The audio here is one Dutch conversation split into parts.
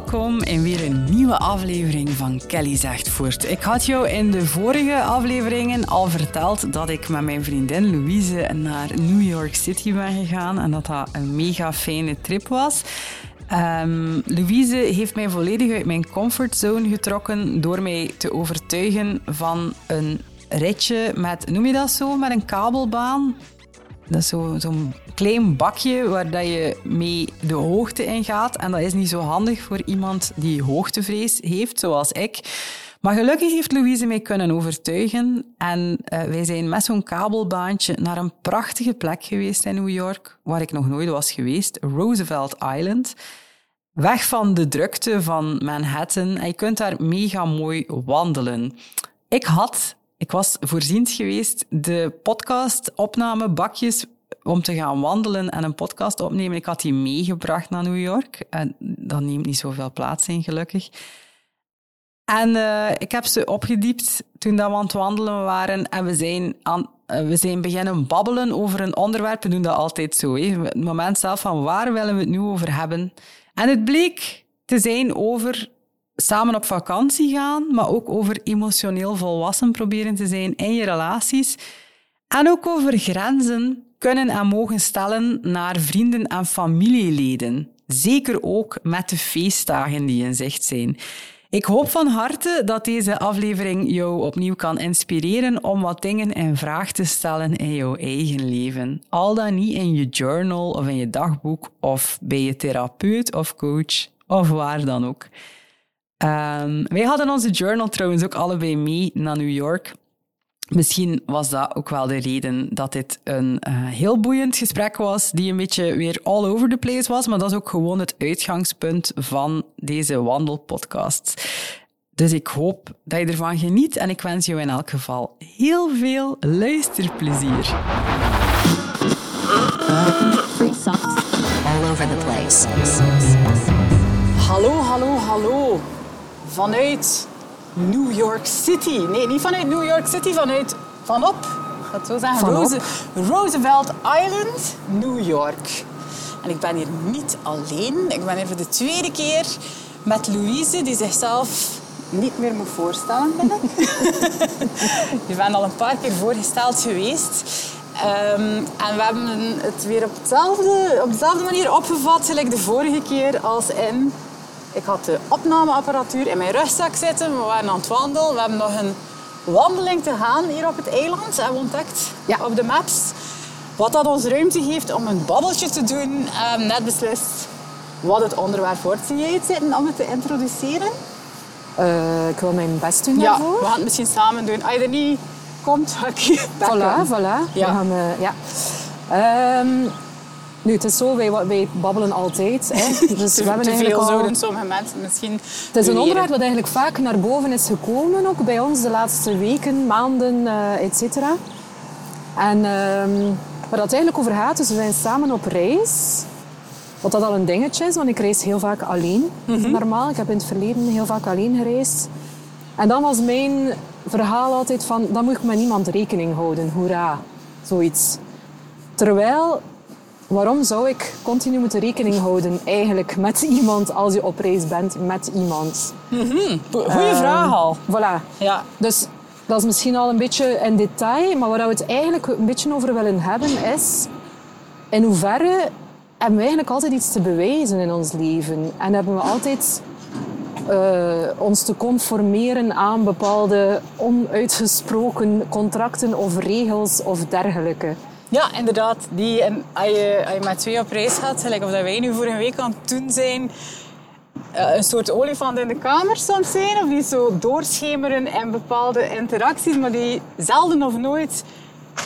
Welkom in weer een nieuwe aflevering van Kelly Zegt Voort. Ik had jou in de vorige afleveringen al verteld dat ik met mijn vriendin Louise naar New York City ben gegaan en dat dat een mega fijne trip was. Um, Louise heeft mij volledig uit mijn comfortzone getrokken door mij te overtuigen van een ritje met, noem je dat zo, met een kabelbaan? Dat is zo'n klein bakje waar dat je mee de hoogte in gaat. En dat is niet zo handig voor iemand die hoogtevrees heeft, zoals ik. Maar gelukkig heeft Louise mij kunnen overtuigen. En uh, wij zijn met zo'n kabelbaantje naar een prachtige plek geweest in New York, waar ik nog nooit was geweest, Roosevelt Island. Weg van de drukte van Manhattan. En je kunt daar mega mooi wandelen. Ik had ik was voorziend geweest de podcast-opnamebakjes om te gaan wandelen en een podcast opnemen. Ik had die meegebracht naar New York. En dat neemt niet zoveel plaats in, gelukkig. En uh, ik heb ze opgediept toen dat we aan het wandelen waren. En we zijn, aan, uh, we zijn beginnen babbelen over een onderwerp. We doen dat altijd zo. Hè. Het moment zelf van waar willen we het nu over hebben. En het bleek te zijn over samen op vakantie gaan, maar ook over emotioneel volwassen proberen te zijn in je relaties. En ook over grenzen kunnen en mogen stellen naar vrienden en familieleden. Zeker ook met de feestdagen die in zicht zijn. Ik hoop van harte dat deze aflevering jou opnieuw kan inspireren om wat dingen in vraag te stellen in jouw eigen leven. Al dan niet in je journal of in je dagboek of bij je therapeut of coach of waar dan ook. Um, wij hadden onze journal trouwens ook allebei mee naar New York. Misschien was dat ook wel de reden dat dit een uh, heel boeiend gesprek was, die een beetje weer all over the place was, maar dat is ook gewoon het uitgangspunt van deze wandelpodcast. Dus ik hoop dat je ervan geniet en ik wens jou in elk geval heel veel luisterplezier. All over the place. Hallo, hallo, hallo vanuit New York City. Nee, niet vanuit New York City, vanuit vanop, dat zo zeggen, Rose, Roosevelt Island, New York. En ik ben hier niet alleen. Ik ben hier voor de tweede keer met Louise, die zichzelf niet meer moet voorstellen, ben ik. Je bent al een paar keer voorgesteld geweest. Um, en we hebben het weer op, hetzelfde, op dezelfde manier opgevat, gelijk de vorige keer, als in ik had de opnameapparatuur in mijn rugzak zitten. We waren aan het wandelen. We hebben nog een wandeling te gaan hier op het eiland. Hebben we ontdekt ja. op de maps. Wat dat ons ruimte geeft om een babbeltje te doen. Um, net beslist wat het onderwerp wordt. Zie jij het zitten om het te introduceren? Uh, ik wil mijn best doen ja, we gaan het misschien samen doen. Als je er niet komt, ga ik je Voilà, voilà. Ja. We gaan, uh, ja. Um, nu, het is zo, wij, wij babbelen altijd. Hè. Dus we hebben te veel al... zouden sommige mensen misschien Het is een onderwerp dat eigenlijk vaak naar boven is gekomen, ook bij ons de laatste weken, maanden, uh, et cetera. En um, waar dat eigenlijk over gaat, dus we zijn samen op reis. Wat dat al een dingetje is, want ik reis heel vaak alleen. Mm Normaal, ik heb in het verleden heel vaak alleen gereisd. En dan was mijn verhaal altijd van, dan moet ik met niemand rekening houden. Hoera, zoiets. Terwijl Waarom zou ik continu moeten rekening houden eigenlijk met iemand als je op reis bent met iemand? Mm -hmm. Goeie vraag al. Voilà. Ja. Dus dat is misschien al een beetje in detail, maar waar we het eigenlijk een beetje over willen hebben is in hoeverre hebben we eigenlijk altijd iets te bewijzen in ons leven en hebben we altijd uh, ons te conformeren aan bepaalde onuitgesproken contracten of regels of dergelijke. Ja, inderdaad. Die, en als, je, als je met twee op reis gaat, gelijk of dat wij nu voor een week aan het doen zijn, uh, een soort olifant in de kamer soms zijn, of die zo doorschemeren in bepaalde interacties, maar die zelden of nooit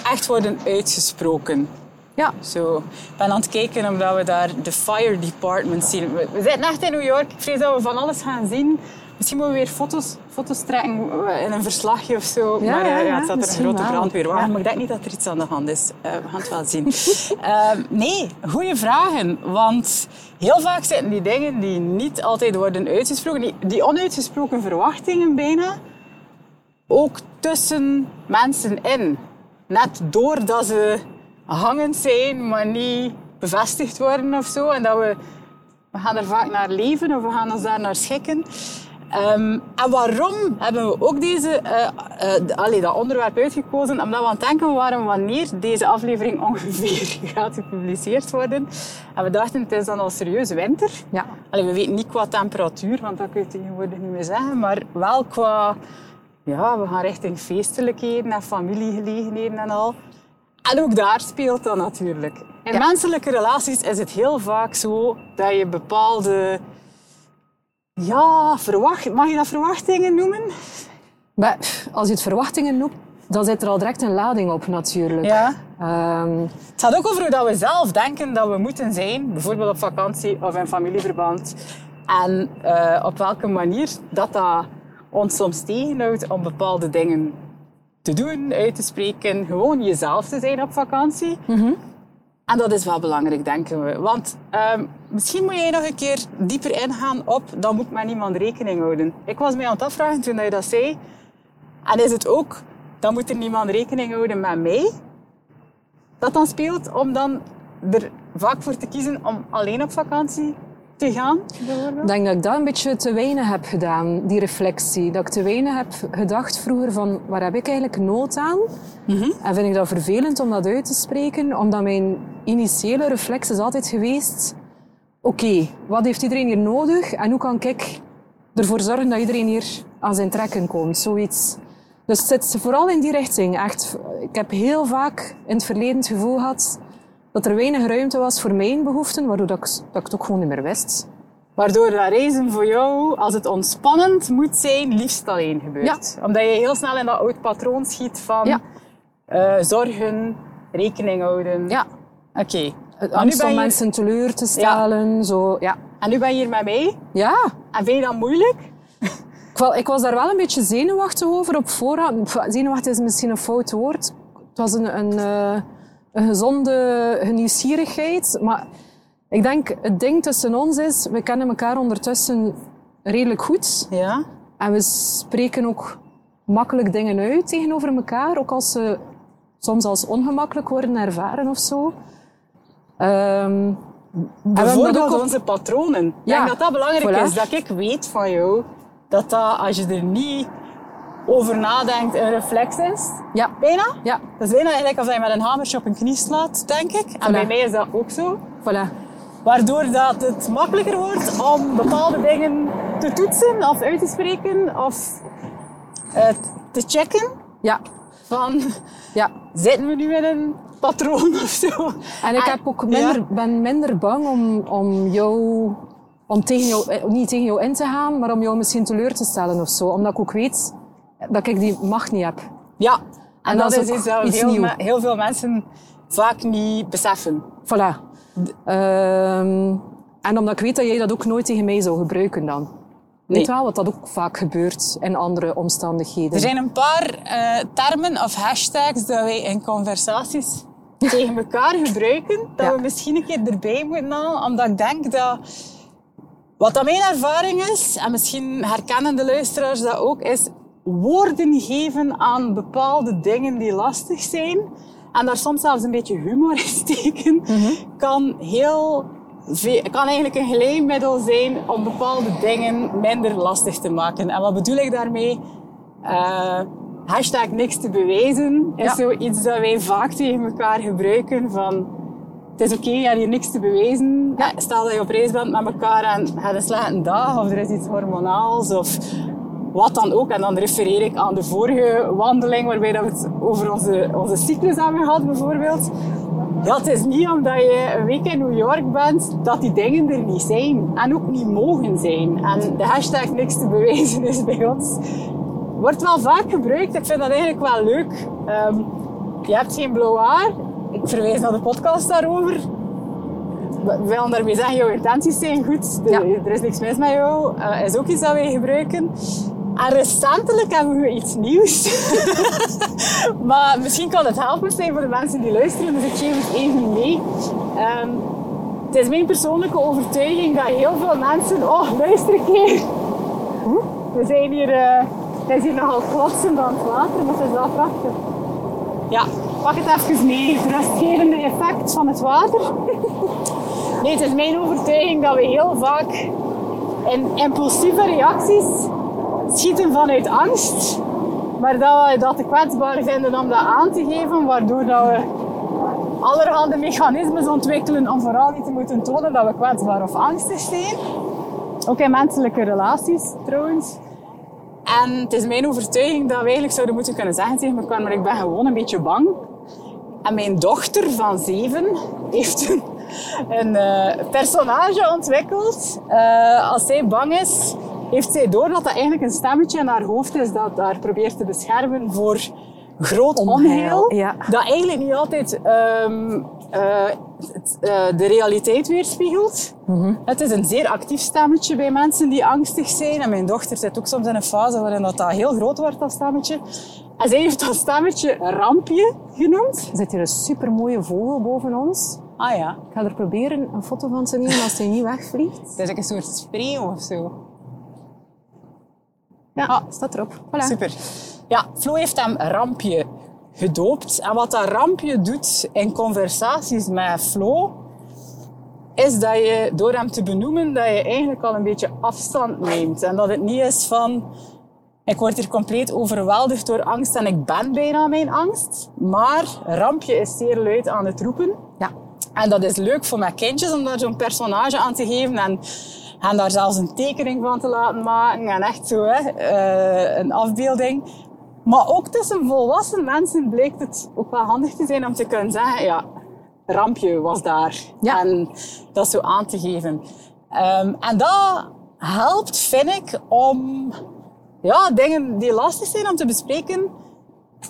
echt worden uitgesproken. Ja. Zo. Ik ben aan het kijken omdat we daar de fire department zien. We, we zitten echt in New York. Ik vrees dat we van alles gaan zien. Misschien moeten we weer foto's, foto's trekken in een verslagje of zo. Ja, maar ja, ja, het staat er een grote brandweerwagen. Maar ik denk niet dat er iets aan de hand is. Uh, we gaan het wel zien. uh, nee, goede vragen. Want heel vaak zitten die dingen die niet altijd worden uitgesproken, die, die onuitgesproken verwachtingen bijna, ook tussen mensen in. Net doordat ze hangend zijn, maar niet bevestigd worden of zo. En dat we, we gaan er vaak naar leven of we gaan ons daar naar schikken. Um, en waarom hebben we ook deze, uh, uh, allee, dat onderwerp uitgekozen? Omdat we aan het denken waren wanneer deze aflevering ongeveer gaat gepubliceerd worden. En we dachten, het is dan al serieus winter. Ja. Allee, we weten niet qua temperatuur, want dat kun je tegenwoordig niet meer zeggen. Maar wel qua... Ja, we gaan richting feestelijkheden en familiegelegenheden en al. En ook daar speelt dat natuurlijk. In menselijke relaties is het heel vaak zo dat je bepaalde... Ja, verwacht, mag je dat verwachtingen noemen? Maar als je het verwachtingen noemt, dan zit er al direct een lading op natuurlijk. Ja. Um... Het gaat ook over hoe dat we zelf denken dat we moeten zijn. Bijvoorbeeld op vakantie of in familieverband. En uh, op welke manier dat dat ons soms tegenhoudt om bepaalde dingen te doen, uit te spreken, gewoon jezelf te zijn op vakantie. Mm En dat is wel belangrijk, denken we. Want um, misschien moet jij nog een keer dieper ingaan op, dan moet met niemand rekening houden. Ik was mij aan het afvragen toen je dat zei. En is het ook, dan moet er niemand rekening houden met mij? Dat dan speelt om dan er vaak voor te kiezen om alleen op vakantie te gaan, Ik denk dat ik dat een beetje te weinig heb gedaan, die reflectie. Dat ik te weinig heb gedacht vroeger van, waar heb ik eigenlijk nood aan? Mm En vind ik dat vervelend om dat uit te spreken, omdat mijn initiële reflex is altijd geweest... Oké, wat heeft iedereen hier nodig? En hoe kan ik ervoor zorgen dat iedereen hier aan zijn trekken komt? Zoiets. Dus het zit vooral in die richting. Echt, ik heb heel vaak in het verleden het gevoel gehad dat er weinig ruimte was voor mijn behoeften, waardoor dat ik, dat ik het ook gewoon niet meer wist. Waardoor dat reizen voor jou, als het ontspannend moet zijn, liefst alleen gebeurt. Ja. Omdat je heel snel in dat oud patroon schiet van ja. uh, zorgen, rekening houden. Ja. Oké. Okay. Angst om mensen teleur te stellen. Ja. Zo, ja. En nu ben je hier met mij. Ja. En vind je dat moeilijk? ik was daar wel een beetje zenuwachtig over op voorhand. Zenuwachtig is misschien een fout woord. Het was een, een, uh, een gezonde nieuwsgierigheid. Maar ik denk, het ding tussen ons is, we kennen elkaar ondertussen redelijk goed. Ja. En we spreken ook makkelijk dingen uit tegenover elkaar, ook als ze soms als ongemakkelijk worden ervaren of zo. Um, Bijvoorbeeld ook onze patronen. Ik denk dat dat belangrijk is, dat ik weet van jou dat, dat als je er niet over nadenkt, een reflex is. Ja. Bijna? Ja. Dat is bijna eigenlijk als je met een hamertje op een knie slaat, denk ik. En bij mij is dat ook zo. Voilà. Waardoor dat het makkelijker wordt om bepaalde dingen te toetsen of uit te spreken of uh, te checken. Ja. Van, ja. zitten we nu in een patroon of zo? En ik heb ook minder, ben minder bang om, om jou om tegen jou, eh, niet tegen jou in te gaan, maar om jou misschien teleur te stellen of zo. Omdat ik ook weet dat ik die macht niet heb. Ja, en, dat, is iets dat heel, heel, veel mensen vaak niet beseffen. Voilà. Um, en omdat ik weet dat jij dat ook nooit tegen mij zou gebruiken dan. Nee. Weet wel, wat dat ook vaak gebeurt in andere omstandigheden. Er zijn een paar uh, termen of hashtags dat wij in conversaties tegen elkaar gebruiken, dat ja. we misschien een keer erbij moeten halen, omdat ik denk dat wat dat mijn ervaring is, en misschien herkennen de luisteraars dat ook, is woorden geven aan bepaalde dingen die lastig zijn. En daar soms zelfs een beetje humor in steken, mm kan heel kan eigenlijk een glijmiddel zijn om bepaalde dingen minder lastig te maken. En wat bedoel ik daarmee? Uh, hashtag niks te bewijzen is Ja. zoiets dat wij vaak tegen elkaar gebruiken van het is oké, je hebt hier niks te bewijzen. Ja, stel dat je op reis bent met elkaar en je hebt een slechte dag of er is iets hormonaals of wat dan ook. En dan refereer ik aan de vorige wandeling waarbij dat we het over onze, onze cyclus hebben gehad bijvoorbeeld. Ja, het is niet omdat je een week in New York bent dat die dingen er niet zijn. En ook niet mogen zijn. En de hashtag niks te bewijzen is bij ons. Wordt wel vaak gebruikt. Ik vind dat eigenlijk wel leuk. Ehm, je hebt geen blauw haar. Ik verwijs naar de podcast daarover. We willen daarmee zeggen, jouw intenties zijn goed. De- Ja. Er is niks mis met jou. Eh, is ook iets dat wij gebruiken. En recentelijk hebben we iets nieuws. maar misschien kan het helpend zijn voor de mensen die luisteren, dus ik geef het even mee. Ehm, het is mijn persoonlijke overtuiging dat heel veel mensen... Oh, luister een keer. We zijn hier... eh, het nogal klotsend aan het water, maar het is wel prachtig. Ja, pak het even mee. Het rustgevende effect van het water. nee, het is mijn overtuiging dat we heel vaak in impulsieve reacties schieten vanuit angst. Maar dat we dat te kwetsbaar vinden om dat aan te geven, waardoor dat we allerhande mechanismes ontwikkelen om vooral niet te moeten tonen dat we kwetsbaar of angstig zijn. Ook in menselijke relaties trouwens. En het is mijn overtuiging dat we eigenlijk zouden moeten kunnen zeggen tegen elkaar, maar ik ben gewoon een beetje bang. En mijn dochter van zeven heeft een, een eh, personage ontwikkeld. Eh, als zij bang is, heeft zij door dat dat eigenlijk een stemmetje in haar hoofd is dat haar probeert te beschermen voor groot onheil. Ja. Dat eigenlijk niet altijd ehm, eh, eh, de realiteit weerspiegelt. Het is een zeer actief stemmetje bij mensen die angstig zijn. En mijn dochter zit ook soms in een fase waarin dat, dat heel groot wordt, dat stemmetje. En zij heeft dat stemmetje Rampje genoemd. Er zit hier een supermooie vogel boven ons. Ah ja. Ik ga er proberen een foto van te nemen als hij niet wegvliegt. Het is ook een soort spreeuw of zo. Ja, Ah. staat erop. Voilà. Super. Ja, Flo heeft hem Rampje gedoopt. En wat dat Rampje doet in conversaties met Flo, is dat je door hem te benoemen, dat je eigenlijk al een beetje afstand neemt. En dat het niet is van, ik word hier compleet overweldigd door angst en ik ben bijna mijn angst. Maar Rampje is zeer luid aan het roepen. Ja. En dat is leuk voor mijn kindjes om daar zo'n personage aan te geven en, en daar zelfs een tekening van te laten maken. En echt zo, hè, eh, een afbeelding. Maar ook tussen volwassen mensen blijkt het ook wel handig te zijn om te kunnen zeggen, ja, rampje was daar. Ja. En dat zo aan te geven. Ehm, en dat helpt, vind ik, om ja, dingen die lastig zijn om te bespreken,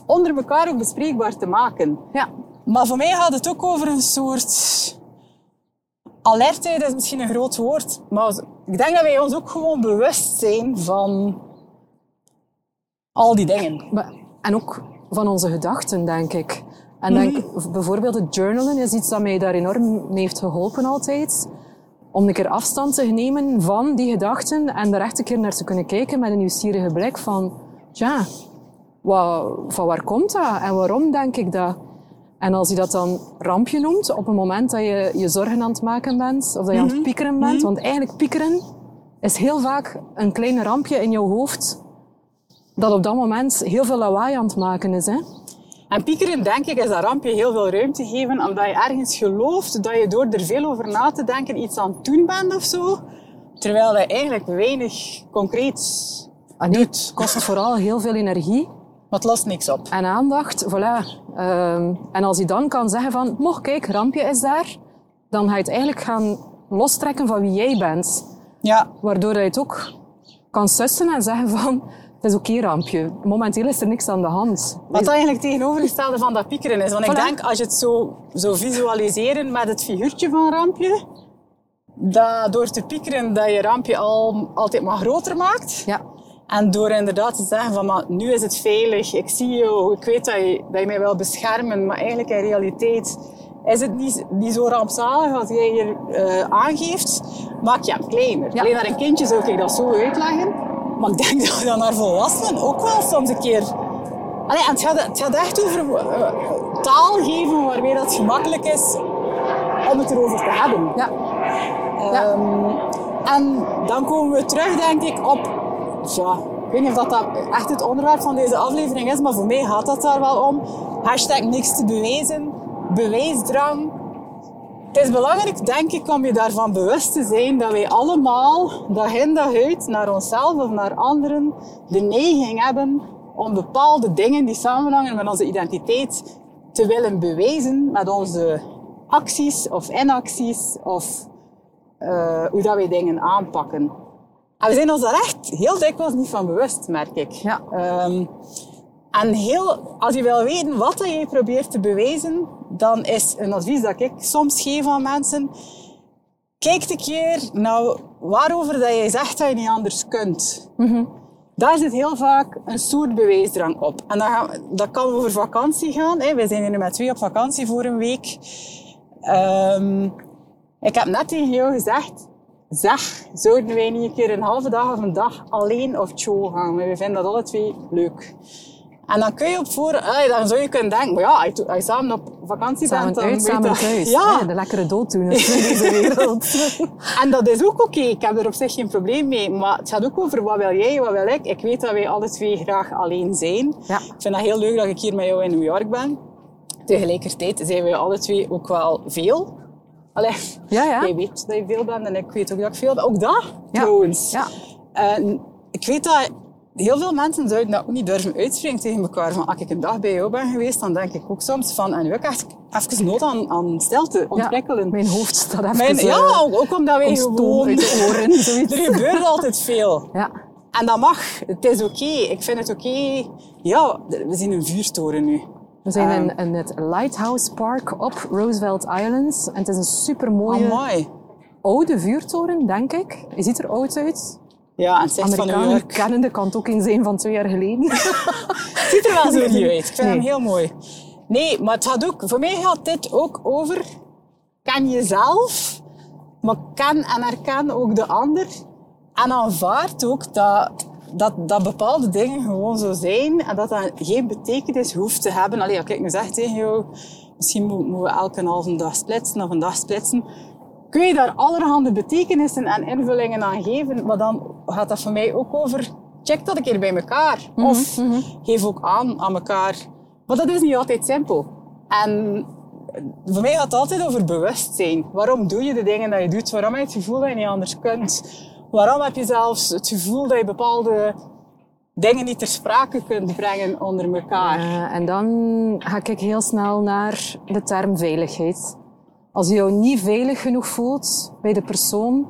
onder elkaar ook bespreekbaar te maken. Ja. Maar voor mij gaat het ook over een soort alertheid, is misschien een groot woord. Maar ik denk dat wij ons ook gewoon bewust zijn van al die dingen. En ook van onze gedachten, denk ik. En denk, bijvoorbeeld het journalen is iets dat mij daar enorm mee heeft geholpen altijd. Om een keer afstand te nemen van die gedachten en daar echt een keer naar te kunnen kijken met een nieuwsgierige blik van, ja, wat, van waar komt dat en waarom denk ik dat? En als je dat dan rampje noemt, op een moment dat je je zorgen aan het maken bent, of dat je aan het piekeren bent, want eigenlijk piekeren is heel vaak een klein rampje in jouw hoofd dat op dat moment heel veel lawaai aan het maken is. Hè? En piekeren, denk ik, is dat rampje heel veel ruimte geven, omdat je ergens gelooft dat je door er veel over na te denken iets aan het doen bent of zo. Terwijl je eigenlijk weinig concreet Ah, nee, het kost vooral heel veel energie maar het lost niks op. en aandacht. Voilà. Ehm, en als je dan kan zeggen van, mocht kijk, rampje is daar, dan ga je het eigenlijk gaan lostrekken van wie jij bent. Ja, Waardoor je het ook kan sussen en zeggen van, het is oké rampje. Momenteel is er niks aan de hand. Wat eigenlijk tegenovergestelde van dat piekeren is. Want ik denk, als je het zo, zo visualiseren met het figuurtje van Rampje, dat door te piekeren dat je Rampje al, altijd maar groter maakt. Ja, En door inderdaad te zeggen van, maar nu is het veilig, ik zie jou, ik weet dat je, dat je mij wil beschermen, maar eigenlijk in realiteit is het niet, niet zo rampzalig als jij hier eh, aangeeft, maak je hem kleiner. Ja. Alleen naar een kindje zou ik dat zo uitleggen, maar ik denk dat we dat naar volwassenen ook wel soms een keer... Allee, en het, gaat, het gaat echt over eh, taal geven waarmee dat gemakkelijk is om het erover te hebben. ja, Ehm, en dan komen we terug, denk ik, op... Ja, weet niet of dat, dat echt het onderwerp van deze aflevering is, maar voor mij gaat dat daar wel om. Hashtag niks te bewijzen, bewijsdrang. Het is belangrijk, denk ik, om je daarvan bewust te zijn dat wij allemaal, dag in dag uit, naar onszelf of naar anderen, de neiging hebben om bepaalde dingen die samenhangen met onze identiteit te willen bewijzen met onze acties of inacties of uh, hoe dat wij dingen aanpakken. En we zijn ons daar echt heel dikwijls niet van bewust, merk ik. Ja. Um, en heel, als je wil weten wat je probeert te bewijzen, dan is een advies dat ik soms geef aan mensen. Kijk een keer naar waarover dat jij zegt dat je niet anders kunt. Mm -hmm. Daar zit heel vaak een soort bewijsdrang op. En dat, gaan, dat kan over vakantie gaan. Hè. Wij zijn hier nu met twee op vakantie voor een week. Um, ik heb net tegen jou gezegd, zeg, zouden wij niet een keer een halve dag of een dag alleen of show gaan? We vinden dat alle twee leuk. En dan kun je op voor, dan zou je kunnen denken, maar ja, als je samen op vakantie samen bent, dan uit, samen dat, thuis. Ja. de lekkere dood doen in deze wereld. en dat is ook oké. Ik heb er op zich geen probleem mee. Maar het gaat ook over wat wil jij, wat wil ik. Ik weet dat wij alle twee graag alleen zijn. Ja. Ik vind dat heel leuk dat ik hier met jou in New York ben. Tegelijkertijd zijn we alle twee ook wel veel. Allee, Ja, ja. jij weet dat je veel bent en ik weet ook dat ik veel ben. Ook dat, Ja. trouwens. Ja. En ik weet dat heel veel mensen zouden dat ook niet durven uitspreken tegen elkaar. Van, als ik een dag bij jou ben geweest, dan denk ik ook soms van... En nu heb ik echt even nood aan, aan stilte, ontwikkelen. Mijn hoofd staat even... Mijn- eh, ja, ook, ook omdat wij gewoon... uit de oren, zoiets. er gebeurt altijd veel. Ja. En dat mag. Het is oké. Ik vind het oké. Ja, we zien een vuurtoren nu. We zijn Ehm. in, in het Lighthouse Park op Roosevelt Island. En het is een super mooie oude vuurtoren, denk ik. Je ziet er oud uit. Ja, en het zegt van New York. kennende kan het ook een zijn van twee jaar geleden. Het ziet er wel zo niet uit. Ik vind Nee. hem heel mooi. Nee, maar het gaat ook, voor mij gaat dit ook over ken jezelf, maar ken en herken ook de ander. En aanvaard ook dat, dat, dat bepaalde dingen gewoon zo zijn en dat dat geen betekenis hoeft te hebben. Allee, als ik nu zeg tegen jou, misschien mo- moeten we elke halve dag splitsen of een dag splitsen. Kun je daar allerhande betekenissen en invullingen aan geven, maar dan gaat dat voor mij ook over check dat een keer bij elkaar. Of geef ook aan aan elkaar. Maar dat is niet altijd simpel. En voor mij gaat het altijd over bewustzijn. Waarom doe je de dingen dat je doet? Waarom heb je het gevoel dat je niet anders kunt? Waarom heb je zelfs het gevoel dat je bepaalde dingen niet ter sprake kunt brengen onder elkaar? En dan ga ik heel snel naar de term veiligheid. Als je jou niet veilig genoeg voelt bij de persoon,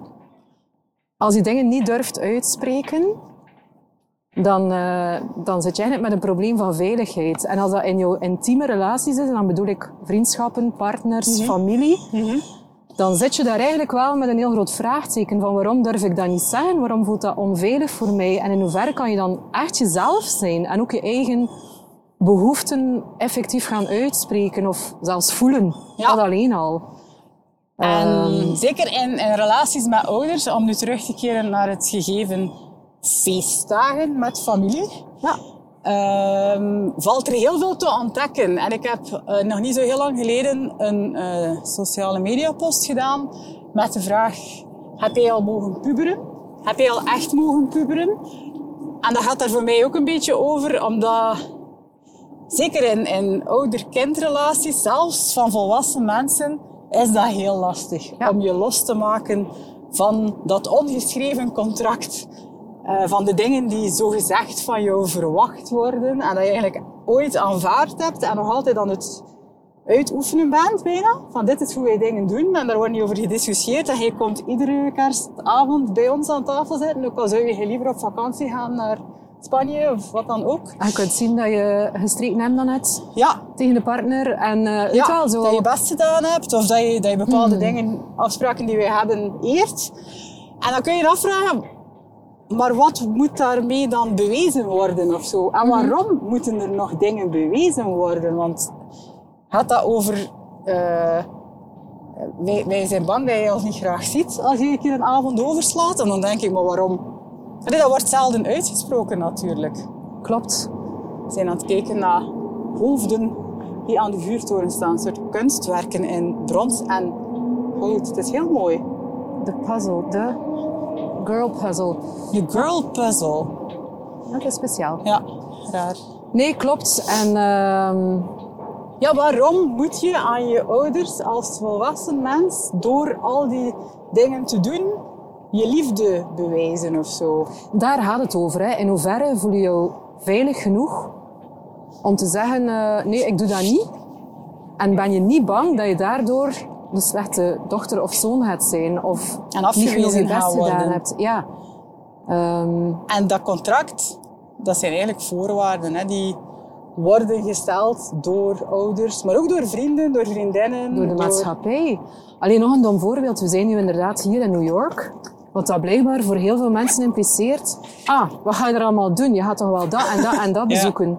als je dingen niet durft uitspreken, dan, eh, dan zit je eigenlijk met een probleem van veiligheid. En als dat in jouw intieme relaties is, dan bedoel ik vriendschappen, partners, familie, dan zit je daar eigenlijk wel met een heel groot vraagteken van waarom durf ik dat niet zeggen? Waarom voelt dat onveilig voor mij? En in hoeverre kan je dan echt jezelf zijn en ook je eigen behoeften effectief gaan uitspreken of zelfs voelen? Ja. Dat alleen al. En Ehm. zeker in, in relaties met ouders, om nu terug te keren naar het gegeven feestdagen met familie, Ja. Ehm, valt er heel veel te ontdekken. En ik heb eh, nog niet zo heel lang geleden een eh, sociale media post gedaan met de vraag, heb jij al mogen puberen? Heb jij al echt mogen puberen? En dat gaat daar voor mij ook een beetje over, omdat zeker in, in ouder-kindrelaties, zelfs van volwassen mensen, is dat heel lastig. Ja. Om je los te maken van dat ongeschreven contract. Eh, van de dingen die zogezegd van jou verwacht worden. En dat je eigenlijk ooit aanvaard hebt en nog altijd aan het uitoefenen bent bijna. Van dit is hoe wij dingen doen. En daar wordt niet over gediscussieerd. En jij komt iedere kerstavond bij ons aan tafel zitten. Ook al zou je liever op vakantie gaan naar Spanje of wat dan ook. En je kunt zien dat je gestreken hebt dan net Ja, tegen de partner. En eh ja, wel, zo... dat je best gedaan hebt of dat je, dat je bepaalde dingen, afspraken die we hebben, eert. En dan kun je je afvragen, maar wat moet daarmee dan bewezen worden of zo? En waarom moeten er nog dingen bewezen worden? Want gaat dat over... eh, wij, wij zijn bang dat je ons niet graag ziet als je een keer een avond overslaat. En dan denk ik, maar waarom? Dat wordt zelden uitgesproken natuurlijk. Klopt. We zijn aan het kijken naar hoofden die aan de vuurtoren staan. Een soort kunstwerken in brons en goud. Het is heel mooi. De puzzle, de girl puzzle. De girl puzzle. dat is speciaal. Ja, raar. Nee, klopt. En ehm, Ja, waarom moet je aan je ouders als volwassen mens door al die dingen te doen je liefde bewijzen of zo? daar gaat het over. Hè. In hoeverre voel je jou veilig genoeg om te zeggen, eh, nee, ik doe dat niet. En ben je niet bang dat je daardoor de slechte dochter of zoon gaat zijn? Of En afgewezen niet je best gedaan hebt. Ja. Ehm, En dat contract, dat zijn eigenlijk voorwaarden hè, die worden gesteld door ouders, maar ook door vrienden, door vriendinnen. door de maatschappij. Alleen nog een dom voorbeeld. We zijn nu inderdaad hier in New York. Wat dat blijkbaar voor heel veel mensen impliceert. Ah, wat ga je er allemaal doen? Je gaat toch wel dat en dat en dat Ja. bezoeken.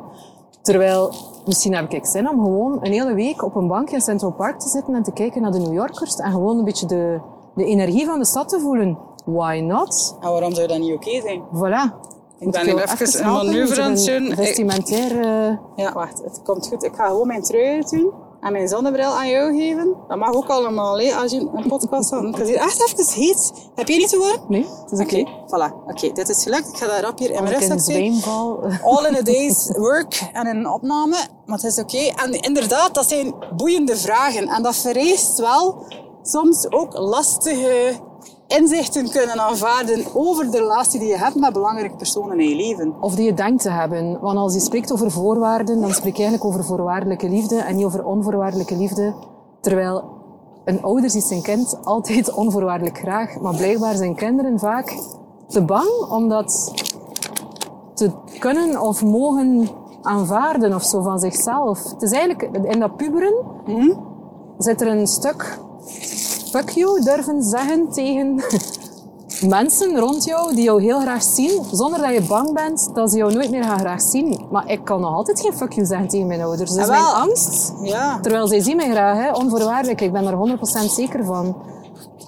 Terwijl, misschien heb ik zin om gewoon een hele week op een bank in Central Park te zitten en te kijken naar de New Yorkers. En gewoon een beetje de, de energie van de stad te voelen. Why not? En waarom zou dat niet oké zijn? Voilà. Ik ben nu even een manoeuvre aan het doen. Vestimentair... Ja, wacht, het komt goed. Ik ga gewoon mijn trui doen en mijn zonnebril aan jou geven. Dat mag ook allemaal, hè, als je een podcast had. Het is echt even heet. Heb je niet te warm? nee, het is oké. Oké, voilà. Oké, dit is gelukt. Ik ga dat rap hier in mijn rugzak val... All in a day's work en in een opname. Maar het is oké. En inderdaad, dat zijn boeiende vragen. En dat vereist wel soms ook lastige inzichten kunnen aanvaarden over de relatie die je hebt met belangrijke personen in je leven. Of die je denkt te hebben. Want als je spreekt over voorwaarden, dan spreek je eigenlijk over voorwaardelijke liefde en niet over onvoorwaardelijke liefde. Terwijl een ouder ziet zijn kind altijd onvoorwaardelijk graag. Maar blijkbaar zijn kinderen vaak te bang om dat te kunnen of mogen aanvaarden of zo van zichzelf. Het is eigenlijk, in dat puberen zit er een stuk fuck you durven zeggen tegen mensen rond jou die jou heel graag zien, zonder dat je bang bent dat ze jou nooit meer gaan graag zien. Maar ik kan nog altijd geen fuck you zeggen tegen mijn ouders. Dat is Ah, mijn wel. angst. Ja. Terwijl zij zien mij graag, hè, onvoorwaardelijk. Ik ben er 100% zeker van.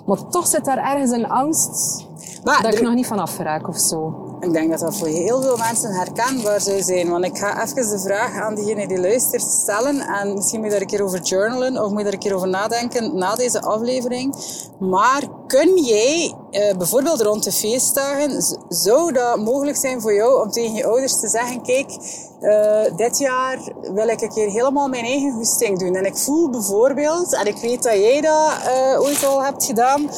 Maar toch zit daar ergens een angst Maar dat ik er- nog niet van afgeraak of zo. Ik denk dat dat voor heel veel mensen herkenbaar zou zijn. Want ik ga even de vraag aan diegene die luistert stellen. En misschien moet je daar een keer over journalen of moet je daar een keer over nadenken na deze aflevering. Maar kun jij eh, bijvoorbeeld rond de feestdagen, zou dat mogelijk zijn voor jou om tegen je ouders te zeggen: Kijk, eh, dit jaar wil ik een keer helemaal mijn eigen goesting doen. En ik voel bijvoorbeeld, en ik weet dat jij dat eh, ooit al hebt gedaan,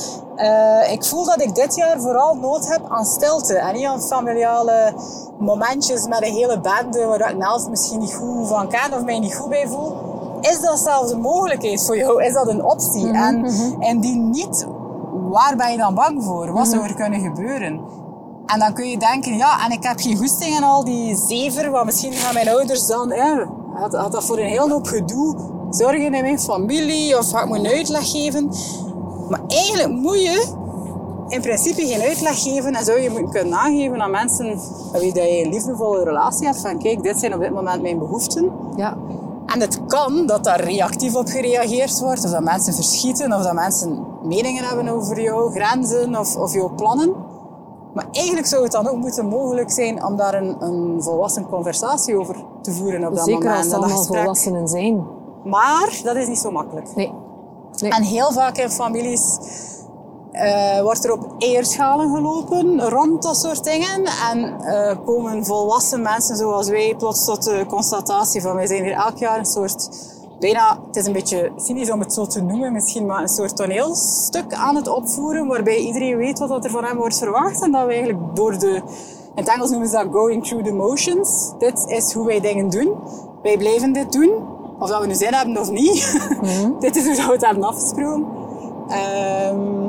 ik voel dat ik dit jaar vooral nood heb aan stilte en niet aan familiale momentjes met een hele bende waar ik naast misschien niet goed van ken of mij niet goed bij voel. Is dat zelfs een mogelijkheid voor jou? Is dat een optie? en, en die niet, waar ben je dan bang voor? Wat zou er kunnen gebeuren? En dan kun je denken, ja, en ik heb geen goesting en al die zever, want misschien gaan mijn ouders dan, ja, had, had dat voor een heel hoop gedoe zorgen in mijn familie, of ga ik me een uitleg geven. Maar eigenlijk moet je in principe geen uitleg geven en zou je moeten kunnen aangeven aan mensen met wie dat je een liefdevolle relatie hebt, van kijk, dit zijn op dit moment mijn behoeften. Ja. En het kan dat daar reactief op gereageerd wordt, of dat mensen verschieten, of dat mensen meningen hebben over jouw grenzen of, of jouw plannen. Maar eigenlijk zou het dan ook moeten mogelijk zijn om daar een, een volwassen conversatie over te voeren op dat Zeker moment. als het dat allemaal volwassenen zijn. Maar dat is niet zo makkelijk. Nee. nee. En heel vaak in families eh, wordt er op eierschalen gelopen rond dat soort dingen. En eh, komen volwassen mensen zoals wij plots tot de constatatie van wij zijn hier elk jaar een soort, bijna, het is een beetje cynisch om het zo te noemen misschien, maar een soort toneelstuk aan het opvoeren waarbij iedereen weet wat er van hem wordt verwacht en dat we eigenlijk door de, in het Engels noemen ze dat going through the motions. Dit is hoe wij dingen doen. Wij blijven dit doen. Of dat we nu zin hebben of niet. dit is hoe we het hebben afgesproken. Ehm,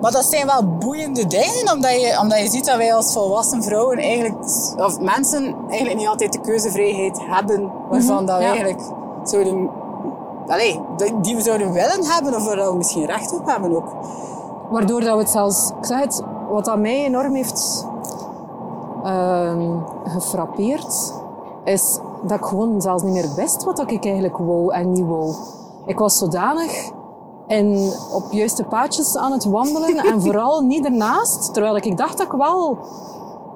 maar dat zijn wel boeiende dingen, omdat je, omdat je ziet dat wij als volwassen vrouwen eigenlijk, of mensen eigenlijk niet altijd de keuzevrijheid hebben waarvan dat we ja. eigenlijk zouden, allee, die- die we zouden willen hebben, of waar we misschien recht op hebben ook. Waardoor dat we het zelfs, ik zeg het, wat dat mij enorm heeft ehm gefrappeerd, is dat ik gewoon zelfs niet meer wist wat ik eigenlijk wou en niet wou. Ik was zodanig in, op juiste paadjes aan het wandelen en vooral niet ernaast, terwijl ik dacht dat ik wel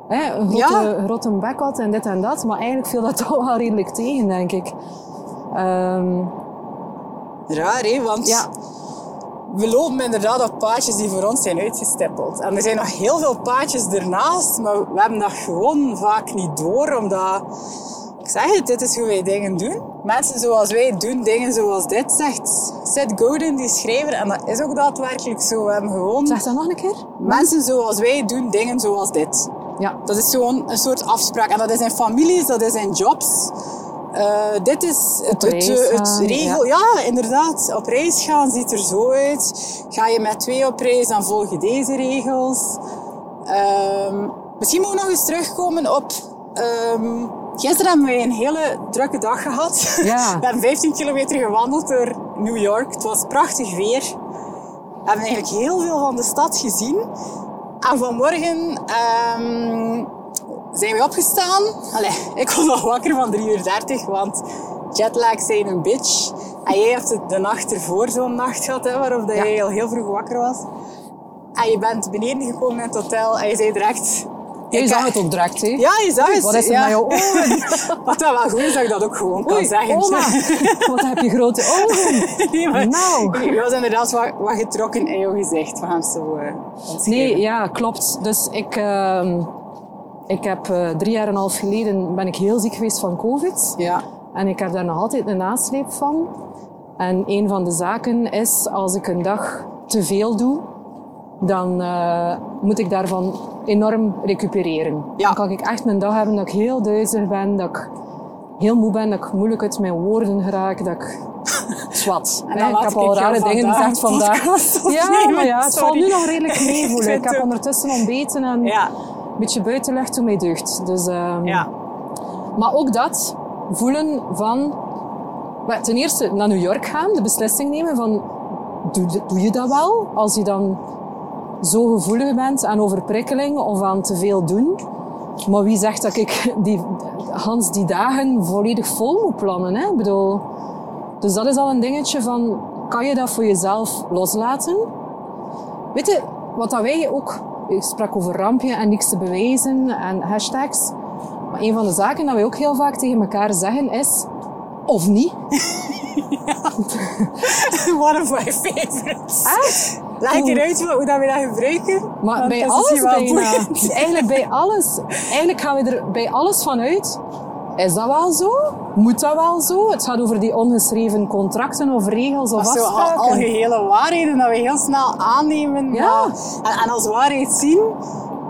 hè, een grote, Ja. grote bek had en dit en dat, maar eigenlijk viel dat toch wel redelijk tegen, denk ik. Ehm, Raar, hè? Want ja, we lopen inderdaad op paadjes die voor ons zijn uitgestippeld. En er zijn nog heel veel paadjes ernaast, maar we hebben dat gewoon vaak niet door, omdat... Ik zeg het, dit is hoe wij dingen doen. Mensen zoals wij doen dingen zoals dit, zegt Seth Godin, die schrijver. En dat is ook daadwerkelijk zo. We hebben gewoon... Zeg dat nog een keer. Mensen zoals wij doen dingen zoals dit. Ja. Dat is gewoon een soort afspraak. En dat is in families, dat is in jobs. Uh, dit is het, het, het, het regel. Ja. ja. inderdaad. Op reis gaan ziet er zo uit. Ga je met twee op reis, dan volg je deze regels. Um, misschien moeten we nog eens terugkomen op... Um, gisteren hebben we een hele drukke dag gehad. Ja. we hebben 15 kilometer gewandeld door New York. Het was prachtig weer. We hebben eigenlijk heel veel van de stad gezien. En vanmorgen um, zijn we opgestaan. Allee, ik was al wakker van 3 uur 30, want jetlag zijn een bitch. En jij hebt de nacht ervoor zo'n nacht gehad, hè, waarop dat ja. jij al heel vroeg wakker was. En je bent beneden gekomen in het hotel en je zei direct... Ja, je zag het ook direct, hè? Ja, je zag het. Wat is er ja. met jouw ogen? Wat dat wel goed is dat ik dat ook gewoon kan Oei, zeggen. oma, wat heb je grote ogen. nee, maar Nou. Je was inderdaad wat, wat getrokken in jouw gezicht. We gaan zo uh, Nee, ja, klopt. Dus ik... Uh, ik heb uh, drie jaar en een half geleden ben ik heel ziek geweest van COVID. Ja. En ik heb daar nog altijd een nasleep van. En een van de zaken is, als ik een dag te veel doe, dan uh, moet ik daarvan enorm recupereren. Ja. Dan kan ik echt een dag hebben dat ik heel duizelig ben, dat ik heel moe ben, dat ik moeilijk uit mijn woorden geraak, dat ik... Zwat. Ik heb ik al jou rare dingen gezegd vandaag. Ja, maar ja, het sorry. valt nu nog redelijk mee voelen. Ik Ik heb ondertussen ontbeten en Ja. een beetje buitenlucht toen mij deugd. Dus, um, Ja. Maar ook dat voelen van... Ten eerste naar New York gaan, de beslissing nemen van... Doe, doe je dat wel? Als je dan zo gevoelig bent aan overprikkeling of aan te veel doen. Maar wie zegt dat ik die, Hans die dagen volledig vol moet plannen? Hè? Ik bedoel, dus dat is al een dingetje van... Kan je dat voor jezelf loslaten? Weet je, wat dat wij ook... Ik sprak over rampje en niks te bewijzen en hashtags. Maar een van de zaken dat wij ook heel vaak tegen elkaar zeggen is... Of niet. One of my favorites. Echt? Leg ik eruit hoe dat we dat gebruiken? Maar bij alles bijna. Eigenlijk bij alles. Eigenlijk gaan we er bij alles van uit. Is dat wel zo? Moet dat wel zo? Het gaat over die ongeschreven contracten of regels of zo al- afspraken. algehele waarheden dat we heel snel aannemen Ja. maar- en, en als waarheid zien.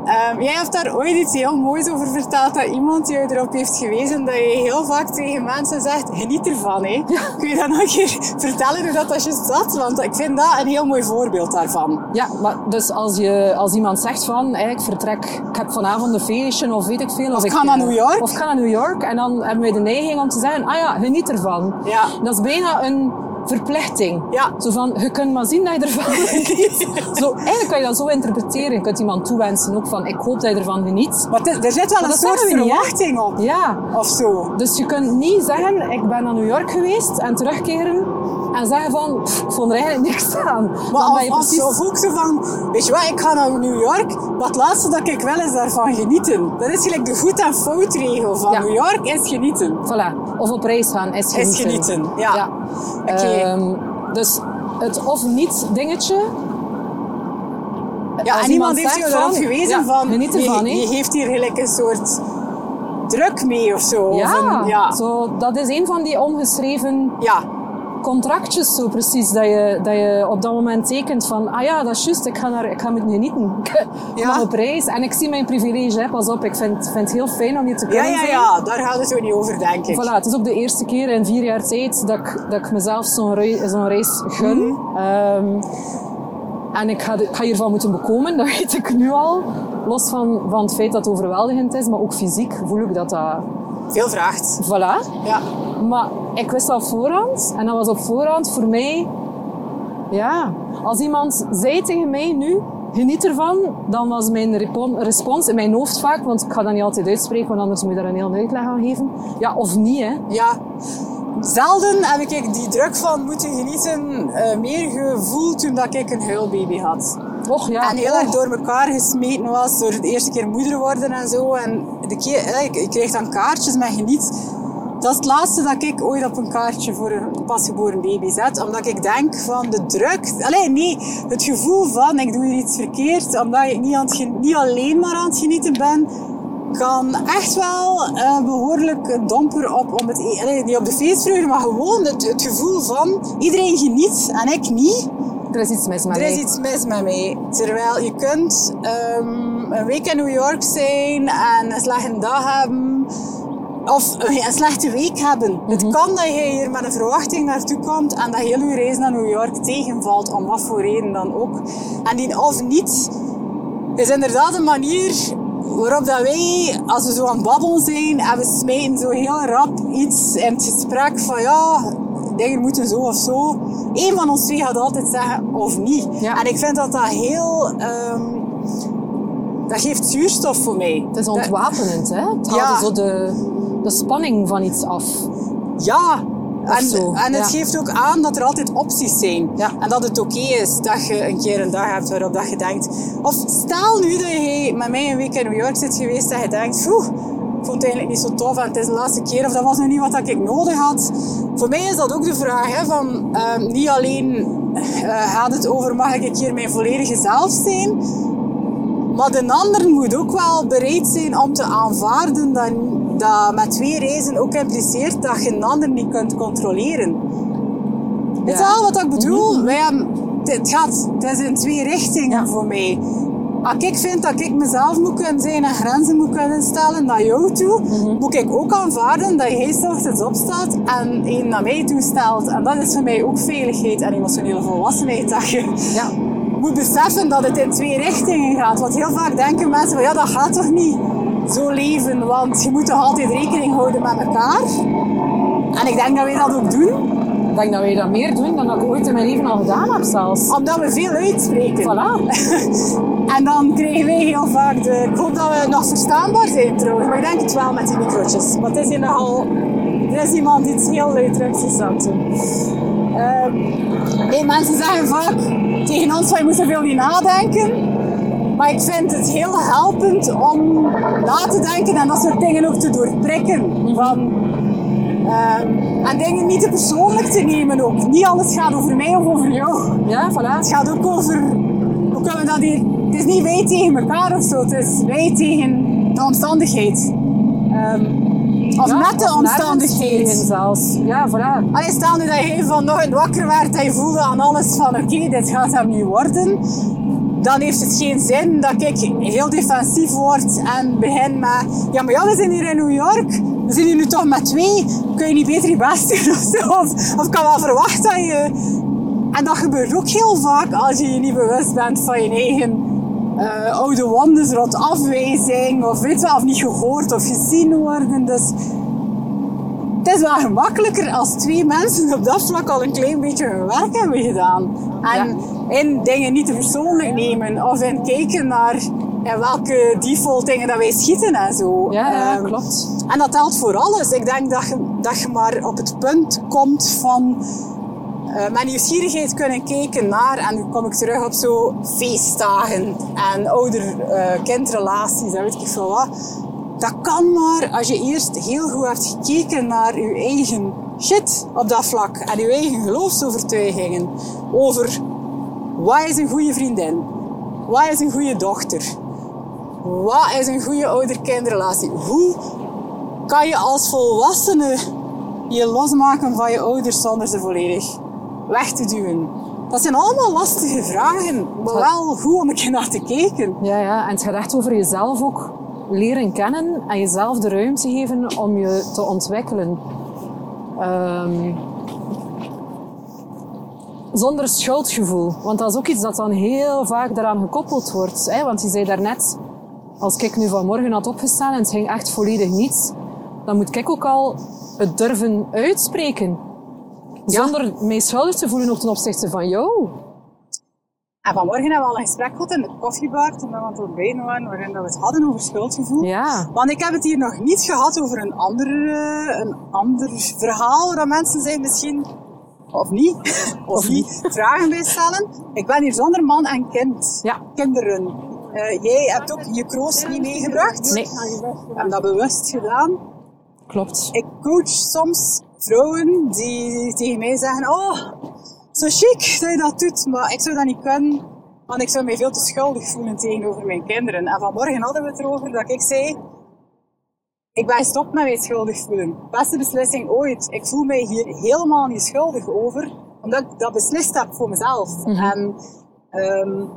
Ehm, jij hebt daar ooit iets heel moois over verteld, dat iemand jou erop heeft gewezen dat je heel vaak tegen mensen zegt, geniet ervan. Hè? Kun je dat nog een keer vertellen hoe dat, dat juist zat? Want ik vind dat een heel mooi voorbeeld daarvan. Ja, maar dus als, je, als iemand zegt van, hey, ik vertrek, ik heb vanavond een feestje of weet ik veel. Of, ik ik ga naar eh, New York. Of ik ga naar New York. En dan hebben wij de neiging om te zeggen, ah ja, geniet ervan. Ja. Dat is bijna een verplichting. Ja. Zo van, je kunt maar zien dat je ervan geniet. zo, eigenlijk kan je dat zo interpreteren. Je kunt iemand toewensen ook van, ik hoop dat je ervan geniet. Maar er zit wel Maar een soort niet, verwachting op. Ja. Of zo. Dus je kunt niet zeggen, ik ben naar New York geweest en terugkeren en zeggen van, pff, ik vond er eigenlijk niks aan. Maar je of, precies... ook zo van, weet je wat, ik ga naar New York, maar het laatste dat ik wil is daarvan genieten. Dat is gelijk de goed en fout regel van Ja. New York is genieten. Voilà. Of op reis gaan is genieten. Is genieten, ja. Oké. Ehm, dus het of niet dingetje. Ja, en iemand heeft jou erop van, gewezen ja, van, geniet ervan, je, hè. je geeft hier gelijk een soort druk mee of zo. Of Ja, een- ja. Zo, dat is een van die ongeschreven ja. Contractjes zo precies. Dat je, dat je op dat moment tekent van, ah ja, dat is juist, ik ga, naar, ik ga met genieten. Ik Ja. mag op reis. En ik zie mijn privilege, hè. pas op, ik vind, vind het heel fijn om je te Ja, kunnen ja, zijn. ja, daar gaat het zo niet over, denk ik. Voilà, het is ook de eerste keer in vier jaar tijd dat ik, dat ik mezelf zo'n rei- zo'n reis gun. Mhm. Ehm, en ik ga, ik ga hiervan moeten bekomen, dat weet ik nu al. Los van, van het feit dat het overweldigend is, maar ook fysiek voel ik dat dat... Veel vraagt. Voilà. Ja. Maar ik wist dat op voorhand. En dat was op voorhand voor mij... Ja, als iemand zei tegen mij nu... Geniet ervan, dan was mijn respons in mijn hoofd vaak, want ik ga dat niet altijd uitspreken, want anders moet je daar een heel uitleg aan geven. Ja, of niet, hè. Ja. Zelden heb ik die druk van moeten genieten eh, meer gevoeld toen dat ik een huilbaby had. Och ja. En heel erg door elkaar gesmeten was door de eerste keer moeder worden en zo. En de keer, eh, ik, ik kreeg dan kaartjes met geniet. dat is het laatste dat ik ooit op een kaartje voor een pasgeboren baby zet. Omdat ik denk van de druk... Alleen nee, het gevoel van ik doe hier iets verkeerd. Omdat ik niet, aan het, niet alleen maar aan het genieten ben kan echt wel uh, behoorlijk een domper op, om het, allee, niet op de feestvreugde, maar gewoon het, het, gevoel van iedereen geniet en ik niet. Er is iets mis met er mij. Er is iets mis met mij. Terwijl je kunt um, een week in New York zijn en een slechte dag hebben. Of een slechte week hebben. Mm -hmm. Het kan dat je hier met een verwachting naartoe komt en dat heel je reis naar New York tegenvalt, om wat voor reden dan ook. En die of niet, is inderdaad een manier waarop dat wij, als we zo aan het babbelen zijn, en we smijten zo heel rap iets in het gesprek van ja, dingen moeten zo of zo. Eén van ons twee gaat altijd zeggen of niet. Ja. En ik vind dat dat heel... Um, dat geeft zuurstof voor mij. Het is ontwapenend, hè? Het haalt ja. zo de, de spanning van iets af. Ja, en, en het geeft ook aan dat er altijd opties zijn. Ja. En dat het oké is dat je een keer een dag hebt waarop dat je denkt... Of stel nu dat je met mij een week in New York zit geweest en je denkt... Oeh, ik vond het eigenlijk niet zo tof en het is de laatste keer of dat was nog niet wat ik nodig had. Voor mij is dat ook de vraag hè, van... Uh, niet alleen uh, gaat het over mag ik een keer mijn volledige zelf zijn... Maar de ander moet ook wel bereid zijn om te aanvaarden dat dat met twee reizen ook impliceert dat je een ander niet kunt controleren. Ja. Weet je wel wat ik bedoel? Mm -hmm. Wij hebben, het, gaat, het is in twee richtingen ja. voor mij. Als ik vind dat ik mezelf moet kunnen zijn en grenzen moet kunnen stellen naar jou toe, mm -hmm. moet ik ook aanvaarden dat jij ochtends opstaat en een naar mij toe stelt. En dat is voor mij ook veiligheid en emotionele volwassenheid. Dat je ja. moet beseffen dat het in twee richtingen gaat. Want heel vaak denken mensen van ja, dat gaat toch niet zo leven, want je moet toch altijd rekening houden met elkaar. En ik denk dat wij dat ook doen. Ik denk dat wij dat meer doen dan dat ik ooit in mijn leven al gedaan heb zelfs. Omdat we veel uitspreken. Voilà. en dan krijgen wij heel vaak de... Ik hoop dat we nog verstaanbaar zijn trouwens, maar ik denk het wel met die microotjes. Want het is hier nogal... Er is iemand die iets heel luidruchtigs aan het doen. Hey, mensen zeggen vaak tegen ons van je moet zoveel niet nadenken. Maar ik vind het heel helpend om na te denken en dat soort dingen ook te doorprikken. Van, um, en dingen niet te persoonlijk te nemen ook. Niet alles gaat over mij of over jou. Ja, voilà. Het gaat ook over, hoe kunnen we dat hier... Het is niet wij tegen elkaar of zo, het is wij tegen de omstandigheid. Um, of ja, met de omstandigheid. zelfs. Ja, voilà. Allee, stel nu dat je vanochtend wakker werd en je voelde aan alles van oké, okay, dit gaat hem niet worden dan heeft het geen zin dat ik heel defensief word en begin met... Ja, maar ja, we zijn hier in New York. We zijn hier nu toch met twee. Kun je niet beter je best doen of zo? Of, of kan wel verwachten dat je... En dat gebeurt ook heel vaak als je je niet bewust bent van je eigen uh, oude wondes rond afwijzing. Of weet wel, of niet gehoord of gezien worden. Dus het is wel gemakkelijker als twee mensen op dat vlak al een klein beetje hun werk hebben gedaan. En in dingen niet te persoonlijk nemen of in kijken naar ja, welke default dingen dat wij schieten en zo. Ja, ja um, klopt. En dat telt voor alles. Ik denk dat je, dat je maar op het punt komt van uh, met nieuwsgierigheid kunnen kijken naar, en nu kom ik terug op zo feestdagen en ouder-kindrelaties uh, en weet ik veel wat. Dat kan maar als je eerst heel goed hebt gekeken naar je eigen shit op dat vlak en je eigen geloofsovertuigingen over wat is een goede vriendin, wat is een goede dochter, wat is een goede ouder-kindrelatie. Hoe kan je als volwassene je losmaken van je ouders zonder ze volledig weg te duwen? Dat zijn allemaal lastige vragen, maar wel goed om een keer naar te kijken. Ja, ja, en het gaat echt over jezelf ook leren kennen en jezelf de ruimte geven om je te ontwikkelen. Um, zonder schuldgevoel. Want dat is ook iets dat dan heel vaak daaraan gekoppeld wordt. Hè? Want je zei daarnet, als ik nu vanmorgen had opgestaan en het ging echt volledig niets, dan moet ik ook al het durven uitspreken. Zonder mij schuldig te voelen ook ten opzichte van jou. En vanmorgen hebben we al een gesprek gehad in de koffiebar, toen we aan het ontbijten waren, waarin we het hadden over schuldgevoel. Ja. Want ik heb het hier nog niet gehad over een ander, een ander verhaal, dat mensen zijn misschien, of niet, of, niet, vragen bij stellen. Ik ben hier zonder man en kind. Ja. Kinderen. Uh, jij hebt ook je kroost niet meegebracht. Nee. We hebben dat bewust gedaan. Klopt. Ik coach soms vrouwen die tegen mij zeggen, oh, zo chic dat je dat doet, maar ik zou dat niet kunnen, want ik zou mij veel te schuldig voelen tegenover mijn kinderen. En vanmorgen hadden we het erover dat ik zei, ik ben gestopt met mij schuldig voelen. Beste beslissing ooit. Ik voel mij hier helemaal niet schuldig over, omdat ik dat beslist heb voor mezelf. En um,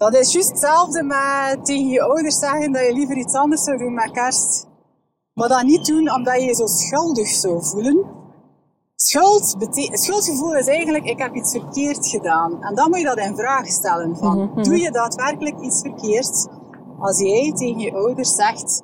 dat is juist hetzelfde met tegen je ouders zeggen dat je liever iets anders zou doen met kerst. Maar dat niet doen omdat je je zo schuldig zou voelen. Schuld schuldgevoel is eigenlijk, ik heb iets verkeerd gedaan. En dan moet je dat in vraag stellen. Van, mm -hmm. Doe je daadwerkelijk iets verkeerd? Als jij tegen je ouders zegt,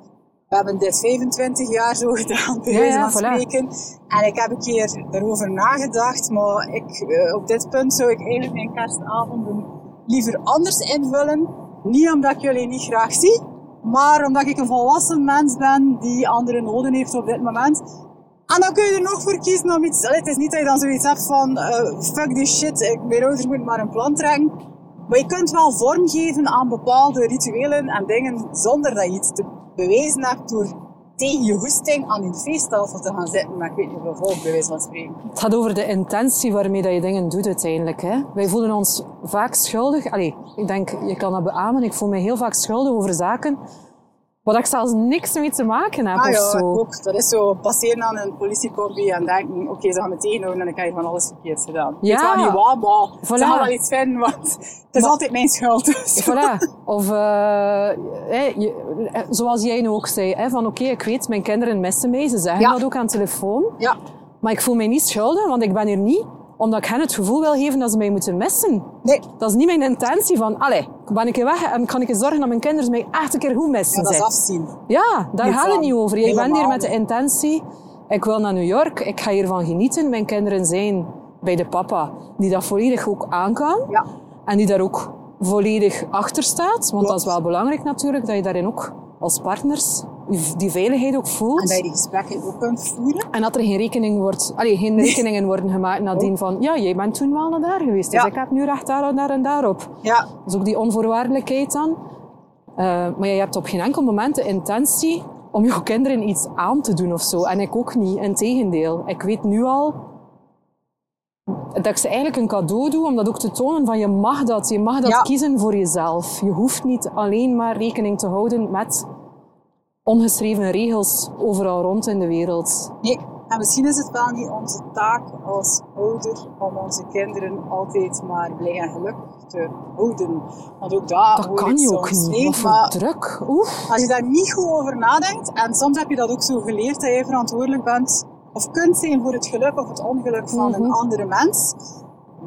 we hebben dit 25 jaar zo gedaan, bij wijze van spreken. En ik heb een keer erover nagedacht, maar ik, uh, op dit punt zou ik eigenlijk mijn kerstavonden liever anders invullen. Niet omdat ik jullie niet graag zie, maar omdat ik een volwassen mens ben die andere noden heeft op dit moment. En dan kun je er nog voor kiezen om iets... Het is niet dat je dan zoiets hebt van, uh, fuck this shit, ik, mijn ouders moeten maar een plan trekken. Maar je kunt wel vormgeven aan bepaalde rituelen en dingen zonder dat je iets te bewijzen hebt door tegen je hoesting aan een feesttafel te gaan zitten maar ik weet niet hoeveel volk, bij wijze van spreken. Het gaat over de intentie waarmee dat je dingen doet uiteindelijk. Hè? Wij voelen ons vaak schuldig. Allee, ik denk, je kan dat beamen. Ik voel me heel vaak schuldig over zaken Waar ik zelfs niks mee te maken heb ah, of ja, zo. Ook. Dat is zo passeren aan een politiecombi en denken, oké, okay, ze gaan me tegenhouden en ik heb hier van alles verkeerd gedaan. Ja. Ik weet wel niet wat, maar voilà. ze gaan wel iets vinden, want het is maar, altijd mijn schuld. Dus. Voilà. Of, uh, hey, je, zoals jij nu ook zei, hè, van oké, okay, ik weet, mijn kinderen missen mij. Ze zeggen ja. dat ook aan de telefoon. Ja. Maar ik voel mij niet schuldig, want ik ben hier niet omdat ik hen het gevoel wil geven dat ze mij moeten missen. Nee. Dat is niet mijn intentie van, allee, ben ik weg en kan ik zorgen dat mijn kinderen mij echt een keer goed missen. Ja, dat is afzien. Ja, daar gaat het niet over. Ik ben hier met de intentie, ik wil naar New York, ik ga hiervan genieten. Mijn kinderen zijn bij de papa, die dat volledig ook aan kan. Ja. En die daar ook volledig achter staat. Want Klopt. dat is wel belangrijk natuurlijk, dat je daarin ook als partners die veiligheid ook voelt. En dat je die gesprekken ook kunt voeren. En dat er geen, rekening wordt, allee, geen rekeningen worden gemaakt nadien oh. van ja, jij bent toen wel naar daar geweest, dus ja. ik heb nu recht daar en daar en daarop. Ja. Dus ook die onvoorwaardelijkheid dan. Uh, maar je hebt op geen enkel moment de intentie om jouw kinderen iets aan te doen of zo. En ik ook niet, integendeel. Ik weet nu al dat ik ze eigenlijk een cadeau doe, om dat ook te tonen van je mag dat. Je mag dat ja. kiezen voor jezelf. Je hoeft niet alleen maar rekening te houden met ongeschreven regels overal rond in de wereld. Nee, en misschien is het wel niet onze taak als ouder om onze kinderen altijd maar blij en gelukkig te houden. Want ook daar dat kan je ook niet. Nee, maar druk. Oef. Als je daar niet goed over nadenkt, en soms heb je dat ook zo geleerd dat jij verantwoordelijk bent of kunt zijn voor het geluk of het ongeluk van Mhm. een andere mens,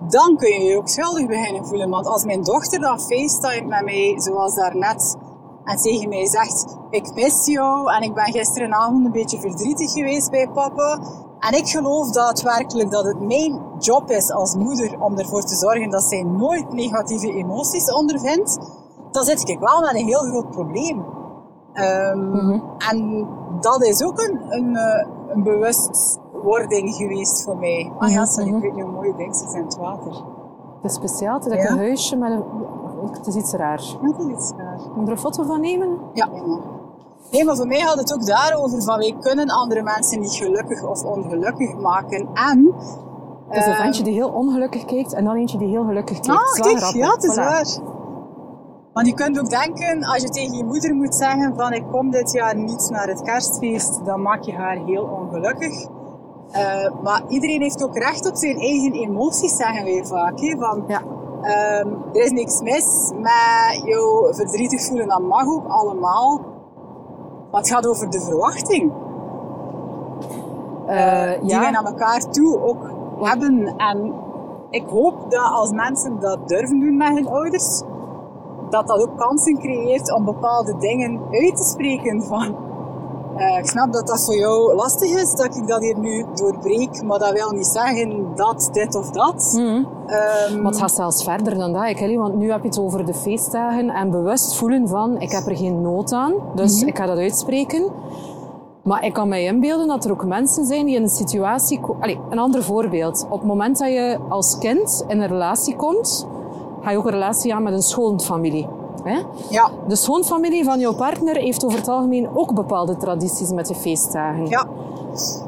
dan kun je je ook schuldig beginnen voelen. Want als mijn dochter dan facetime met mij, zoals daarnet, en tegen mij zegt, ik mis jou en ik ben gisterenavond een beetje verdrietig geweest bij papa. En ik geloof daadwerkelijk dat het mijn job is als moeder om ervoor te zorgen dat zij nooit negatieve emoties ondervindt. Dan zit ik wel met een heel groot probleem. Um, Mhm. En dat is ook een, een, eh, een bewustwording geweest voor mij. Ah ja, sorry, Mhm. ik weet niet hoe mooie dingen ze zijn, het water. Het is speciaal. Het is Ja. een huisje met een... Het is iets raar. Ja, dat is iets raar. Moet er een foto van nemen? Ja, helemaal. Nee, maar voor mij gaat het ook daarover van wij kunnen andere mensen niet gelukkig of ongelukkig maken. En... Het is een ehm, ventje die heel ongelukkig kijkt en dan eentje die heel gelukkig kijkt. Ah, Het kijk, ja, het is Voilà. waar. Want je kunt ook denken, als je tegen je moeder moet zeggen van ik kom dit jaar niet naar het kerstfeest, dan maak je haar heel ongelukkig. Eh, maar iedereen heeft ook recht op zijn eigen emoties, zeggen wij vaak. Hè? Van, Ja. ehm, er is niks mis met jou verdrietig voelen, dat mag ook allemaal. Maar het gaat over de verwachting Eh, die ja. wij naar elkaar toe ook hebben. En ik hoop dat als mensen dat durven doen met hun ouders, dat dat ook kansen creëert om bepaalde dingen uit te spreken van. eh, ik snap dat dat voor jou lastig is, dat ik dat hier nu doorbreek, maar dat wil niet zeggen dat, dit of dat. Mhm. Ehm, Maar het gaat zelfs verder dan dat, Kelly. Want nu heb je het over de feestdagen en bewust voelen van ik heb er geen nood aan, dus ik ga dat uitspreken. Maar ik kan mij inbeelden dat er ook mensen zijn die in een situatie... Allee, een ander voorbeeld. Op het moment dat je als kind in een relatie komt, ga je ook een relatie aan met een schoonfamilie. Hè? Ja. De schoonfamilie van jouw partner heeft over het algemeen ook bepaalde tradities met de feestdagen. Ja.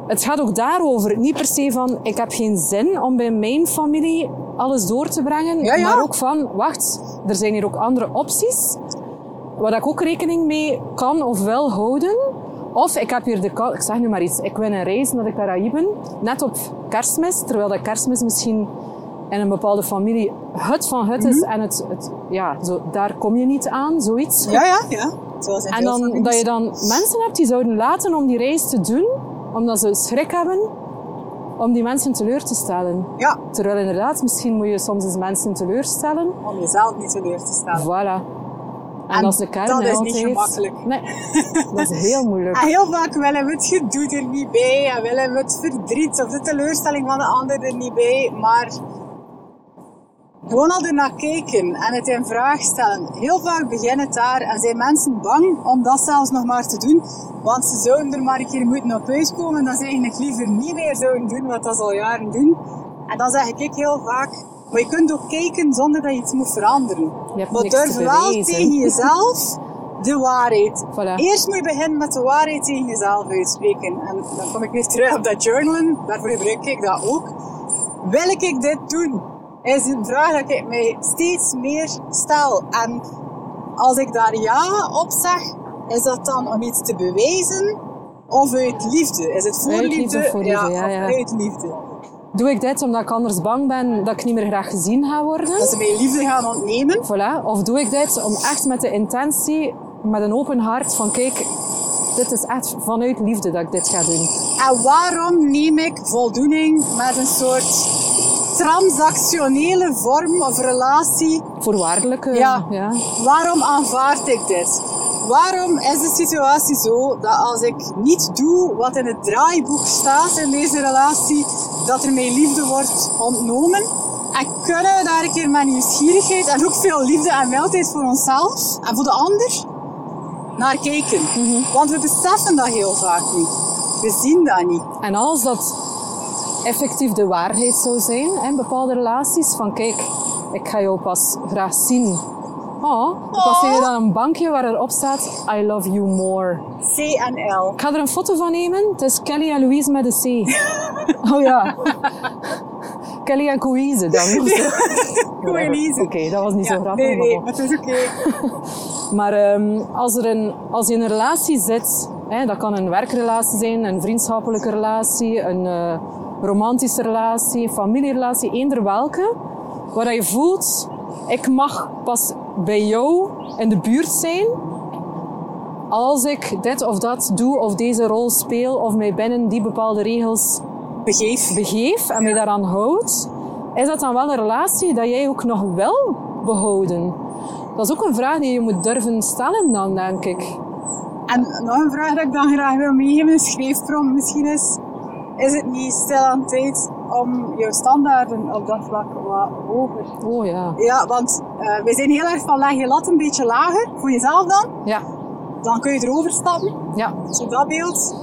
Het gaat ook daarover, niet per se van ik heb geen zin om bij mijn familie alles door te brengen, Ja, ja. maar ook van wacht, er zijn hier ook andere opties waar ik ook rekening mee kan of wil houden. Of ik heb hier de kans, ik zeg nu maar iets, ik win een reis naar de Caraïben, net op kerstmis, terwijl dat kerstmis misschien in een bepaalde familie het van het is en het, het, ja, zo, daar kom je niet aan, zoiets. Ja, ja, ja. Zoals in En dan, families. dat je dan mensen hebt die zouden laten om die reis te doen, omdat ze schrik hebben om die mensen teleur te stellen. Ja, Terwijl inderdaad, misschien moet je soms eens mensen teleurstellen. om jezelf niet teleur te stellen. Voilà. En, En dat is de kern dat is niet gemakkelijk. Nee, dat is heel moeilijk. En heel vaak willen we het gedoe er niet bij en willen we het verdriet of de teleurstelling van de ander er niet bij. Maar gewoon al ernaar kijken en het in vraag stellen. Heel vaak begint het daar en zijn mensen bang om dat zelfs nog maar te doen. Want ze zouden er maar een keer moeten op uitkomen dat ze eigenlijk liever niet meer zouden doen wat dat ze al jaren doen. En dan zeg ik heel vaak, maar je kunt ook kijken zonder dat je iets moet veranderen. Je hebt maar niks te durf wel tegen jezelf de waarheid. Voilà. Eerst moet je beginnen met de waarheid tegen jezelf uitspreken. En dan kom ik weer terug op dat journalen. Daarvoor gebruik ik dat ook. Wil ik dit doen? Is een vraag dat ik mij steeds meer stel. En als ik daar ja op zeg, is dat dan om iets te bewijzen? Of uit liefde? Is het voor Uit liefde? voor liefde, ja, of ja. uit liefde. Doe ik dit omdat ik anders bang ben dat ik niet meer graag gezien ga worden? Dat ze mij liefde gaan ontnemen. Voilà. Of doe ik dit om echt met de intentie, met een open hart van kijk, dit is echt vanuit liefde dat ik dit ga doen. En waarom neem ik voldoening met een soort transactionele vorm of relatie? Voorwaardelijke, Ja. ja. Waarom aanvaard ik dit? Waarom is de situatie zo dat als ik niet doe wat in het draaiboek staat in deze relatie, dat er mij liefde wordt ontnomen? En kunnen we daar een keer met nieuwsgierigheid en ook veel liefde en mildheid voor onszelf en voor de ander naar kijken? Want we beseffen dat heel vaak niet. We zien dat niet. En als dat effectief de waarheid zou zijn in bepaalde relaties, van kijk, ik ga jou pas graag zien. Oh, zie je dan een bankje waar erop staat, I love you more. C en L. Ik ga er een foto van nemen. Het is Kelly en Louise met een C. Oh ja. Kelly en Louise dan. Louise. Oké, dat was niet zo grappig. nee, nee, maar het is oké. Maar ehm, als, er een, als je in een relatie zit, hè, dat kan een werkrelatie zijn, een vriendschappelijke relatie, een eh, romantische relatie, familierelatie, eender welke, waar je voelt, ik mag pas bij jou in de buurt zijn als ik dit of dat doe of deze rol speel of mij binnen die bepaalde regels Begeef. begeef en mij daaraan houd, is dat dan wel een relatie dat jij ook nog wil behouden? Dat is ook een vraag die je moet durven stellen dan, denk ik. En nog een vraag dat ik dan graag wil meegeven, een schreefprompt misschien is. Is het niet stil aan tijd om jouw standaarden op dat vlak wat hoger? Oh ja. Ja, want eh we zijn heel erg van leg je lat een beetje lager, voor jezelf dan. Ja. Dan kun je erover stappen, Ja. zo dat beeld.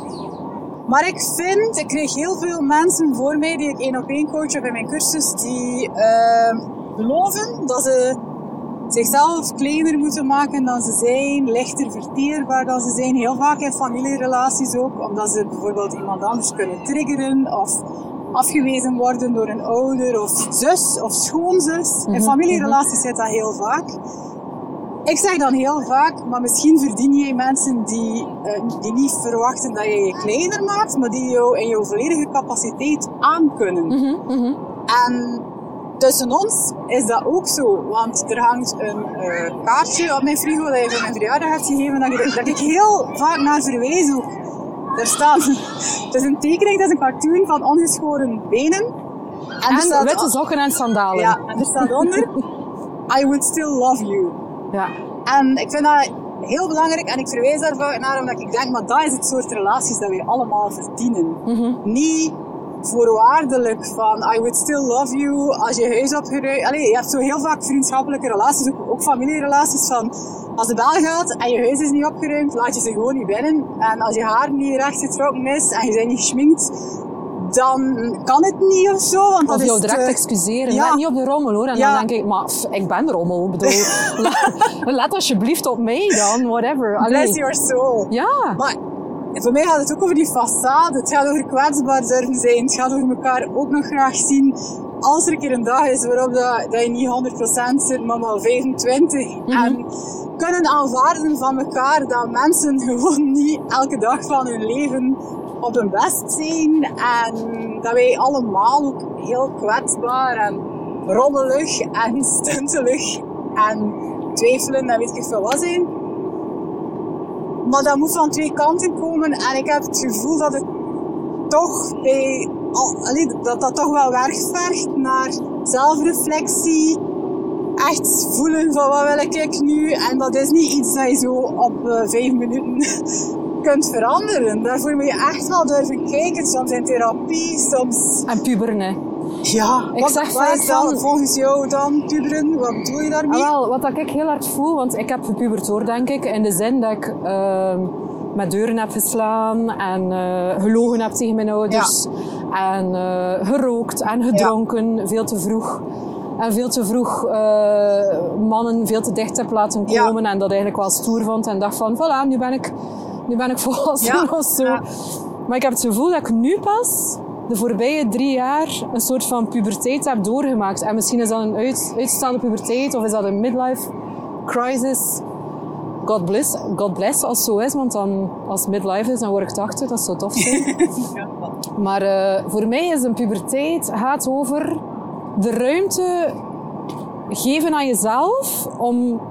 Maar ik vind, ik kreeg heel veel mensen voor mij die ik één op één coach heb in mijn cursus, die eh, geloven dat ze zichzelf kleiner moeten maken dan ze zijn, lichter verteerbaar dan ze zijn. Heel vaak in familierelaties ook, omdat ze bijvoorbeeld iemand anders kunnen triggeren of afgewezen worden door een ouder of zus of schoonzus. In familierelaties zit dat heel vaak. Ik zeg dan heel vaak, maar misschien verdien jij mensen die, eh, die niet verwachten dat je je kleiner maakt, maar die jou in jouw volledige capaciteit aankunnen. En tussen ons is dat ook zo, want er hangt een eh, kaartje op mijn frigo dat je voor mijn verjaardag hebt gegeven, dat, dat ik heel vaak naar verwijs ook. Er staat, het is een tekening, het is een cartoon van ongeschoren benen. En, er En staat- witte sokken en sandalen. ja, en er staat onder, I would still love you. Ja. En ik vind dat heel belangrijk en ik verwijs daarvoor naar omdat ik denk, maar dat is het soort relaties dat wij allemaal verdienen. Niet voorwaardelijk van I would still love you als je huis opgeruimd... Allee, je hebt zo heel vaak vriendschappelijke relaties, ook, ook familierelaties van als de bel gaat en je huis is niet opgeruimd, laat je ze gewoon niet binnen. En als je haar niet recht getrokken is en je bent niet geschminkt, dan kan het niet of zo. Want dat Of is jou direct te- excuseren. Ja. Let niet op de rommel hoor. En Ja. dan denk ik, maar pff, ik ben rommel. Ik bedoel, let, let alsjeblieft op mij dan, whatever. Allee. Bless your soul. Ja. Maar voor mij gaat het ook over die façade. Het gaat over kwetsbaar durven zijn. Het gaat over elkaar ook nog graag zien. Als er een keer een dag is waarop dat, dat je niet 100% zit, maar maar 25. En kunnen aanvaarden van elkaar dat mensen gewoon niet elke dag van hun leven op hun best zijn. En dat wij allemaal ook heel kwetsbaar en rommelig en stuntelig en twijfelen en weet ik veel wat zijn. Maar dat moet van twee kanten komen en ik heb het gevoel dat het toch bij, dat dat toch wel werk vergt naar zelfreflectie. Echt voelen van wat wil ik nu. En dat is niet iets dat je zo op eh, vijf minuten kunt veranderen. Daarvoor moet je echt wel durven kijken. Soms in therapie, soms... En puberen, hè. Ja, Ik wat, zeg wat vaak is dan van- volgens jou dan puberen? Wat bedoel je daarmee? Ah, wel, wat ik heel hard voel, want ik heb gepubert hoor, denk ik. In de zin dat ik ehm, met deuren heb geslaan en eh, gelogen heb tegen mijn ouders. En eh, gerookt en gedronken, veel te vroeg. En veel te vroeg eh, mannen veel te dicht heb laten Ja. komen. En dat eigenlijk wel stoer vond. En dacht van, voilà, nu ben ik, nu ben ik volwassen of zo. Maar ik heb het gevoel dat ik nu pas de voorbije drie jaar een soort van puberteit heb doorgemaakt. En misschien is dat een uit, uitstaande puberteit of is dat een midlife crisis. God bless, God bless als het zo is, want dan, als het midlife is, dan word ik 80. Dat zou tof zijn. maar eh, voor mij is een puberteit gaat over de ruimte geven aan jezelf om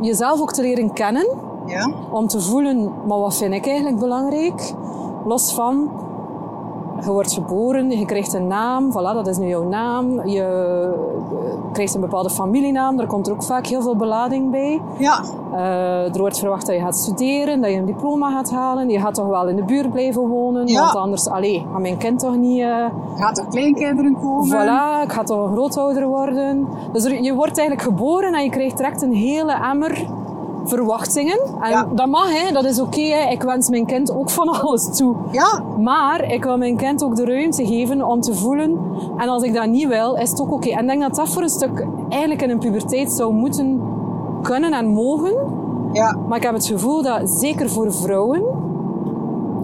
jezelf ook te leren kennen Ja? om te voelen, maar wat vind ik eigenlijk belangrijk? Los van, je wordt geboren, je krijgt een naam, voilà, dat is nu jouw naam. Je eh, krijgt een bepaalde familienaam, daar komt er ook vaak heel veel belading bij. Ja. Eh, er wordt verwacht dat je gaat studeren, dat je een diploma gaat halen. Je gaat toch wel in de buurt blijven wonen, Ja. want anders, allee, gaat mijn kind toch niet... eh, Gaat er kleinkinderen komen? Voilà, ik ga toch een grootouder worden. Dus er- je wordt eigenlijk geboren en je krijgt direct een hele emmer verwachtingen. En Ja. dat mag, hè, dat is oké. ik wens mijn kind ook van alles toe. Ja. Maar ik wil mijn kind ook de ruimte geven om te voelen. En als ik dat niet wil, is het ook oké. En ik denk dat dat voor een stuk eigenlijk in een puberteit zou moeten kunnen en mogen. Ja. Maar ik heb het gevoel dat, zeker voor vrouwen,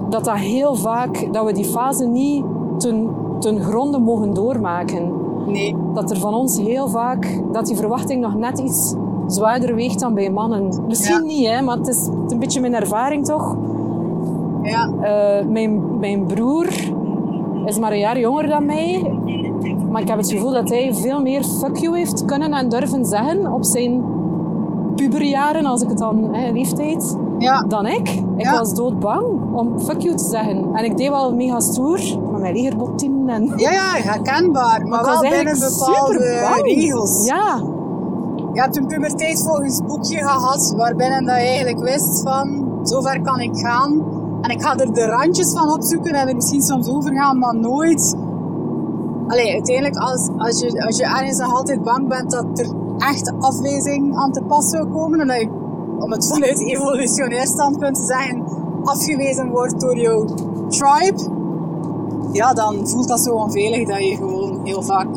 dat dat heel vaak, dat we die fase niet ten, ten gronde mogen doormaken. Nee. Dat er van ons heel vaak, dat die verwachting nog net iets zwaarder weegt dan bij mannen. Misschien Ja. niet, hè, maar het is een beetje mijn ervaring toch. Ja. Eh, mijn, mijn broer is maar een jaar jonger dan mij. Maar ik heb het gevoel dat hij veel meer fuck you heeft kunnen en durven zeggen op zijn puberjaren, als ik het dan, hè, leeftijd, Ja. dan ik. Ik Ja. was doodbang om fuck you te zeggen. En ik deed wel mega stoer, met mijn legerbottin en... Ja, ja, herkenbaar. Maar ik wel was binnen bepaalde regels. Ja, Je hebt een puberteit volgens boekje gehad, waarbinnen dat je eigenlijk wist van, zover kan ik gaan. En ik ga er de randjes van opzoeken en er misschien soms over gaan, maar nooit... Allee, uiteindelijk, als, als, je, als je ergens nog altijd bang bent dat er echt afwijzing aan te pas zou komen, en dat je, om het vanuit evolutionair standpunt te zeggen, afgewezen wordt door jouw tribe, ja, dan voelt dat zo onveilig dat je gewoon heel vaak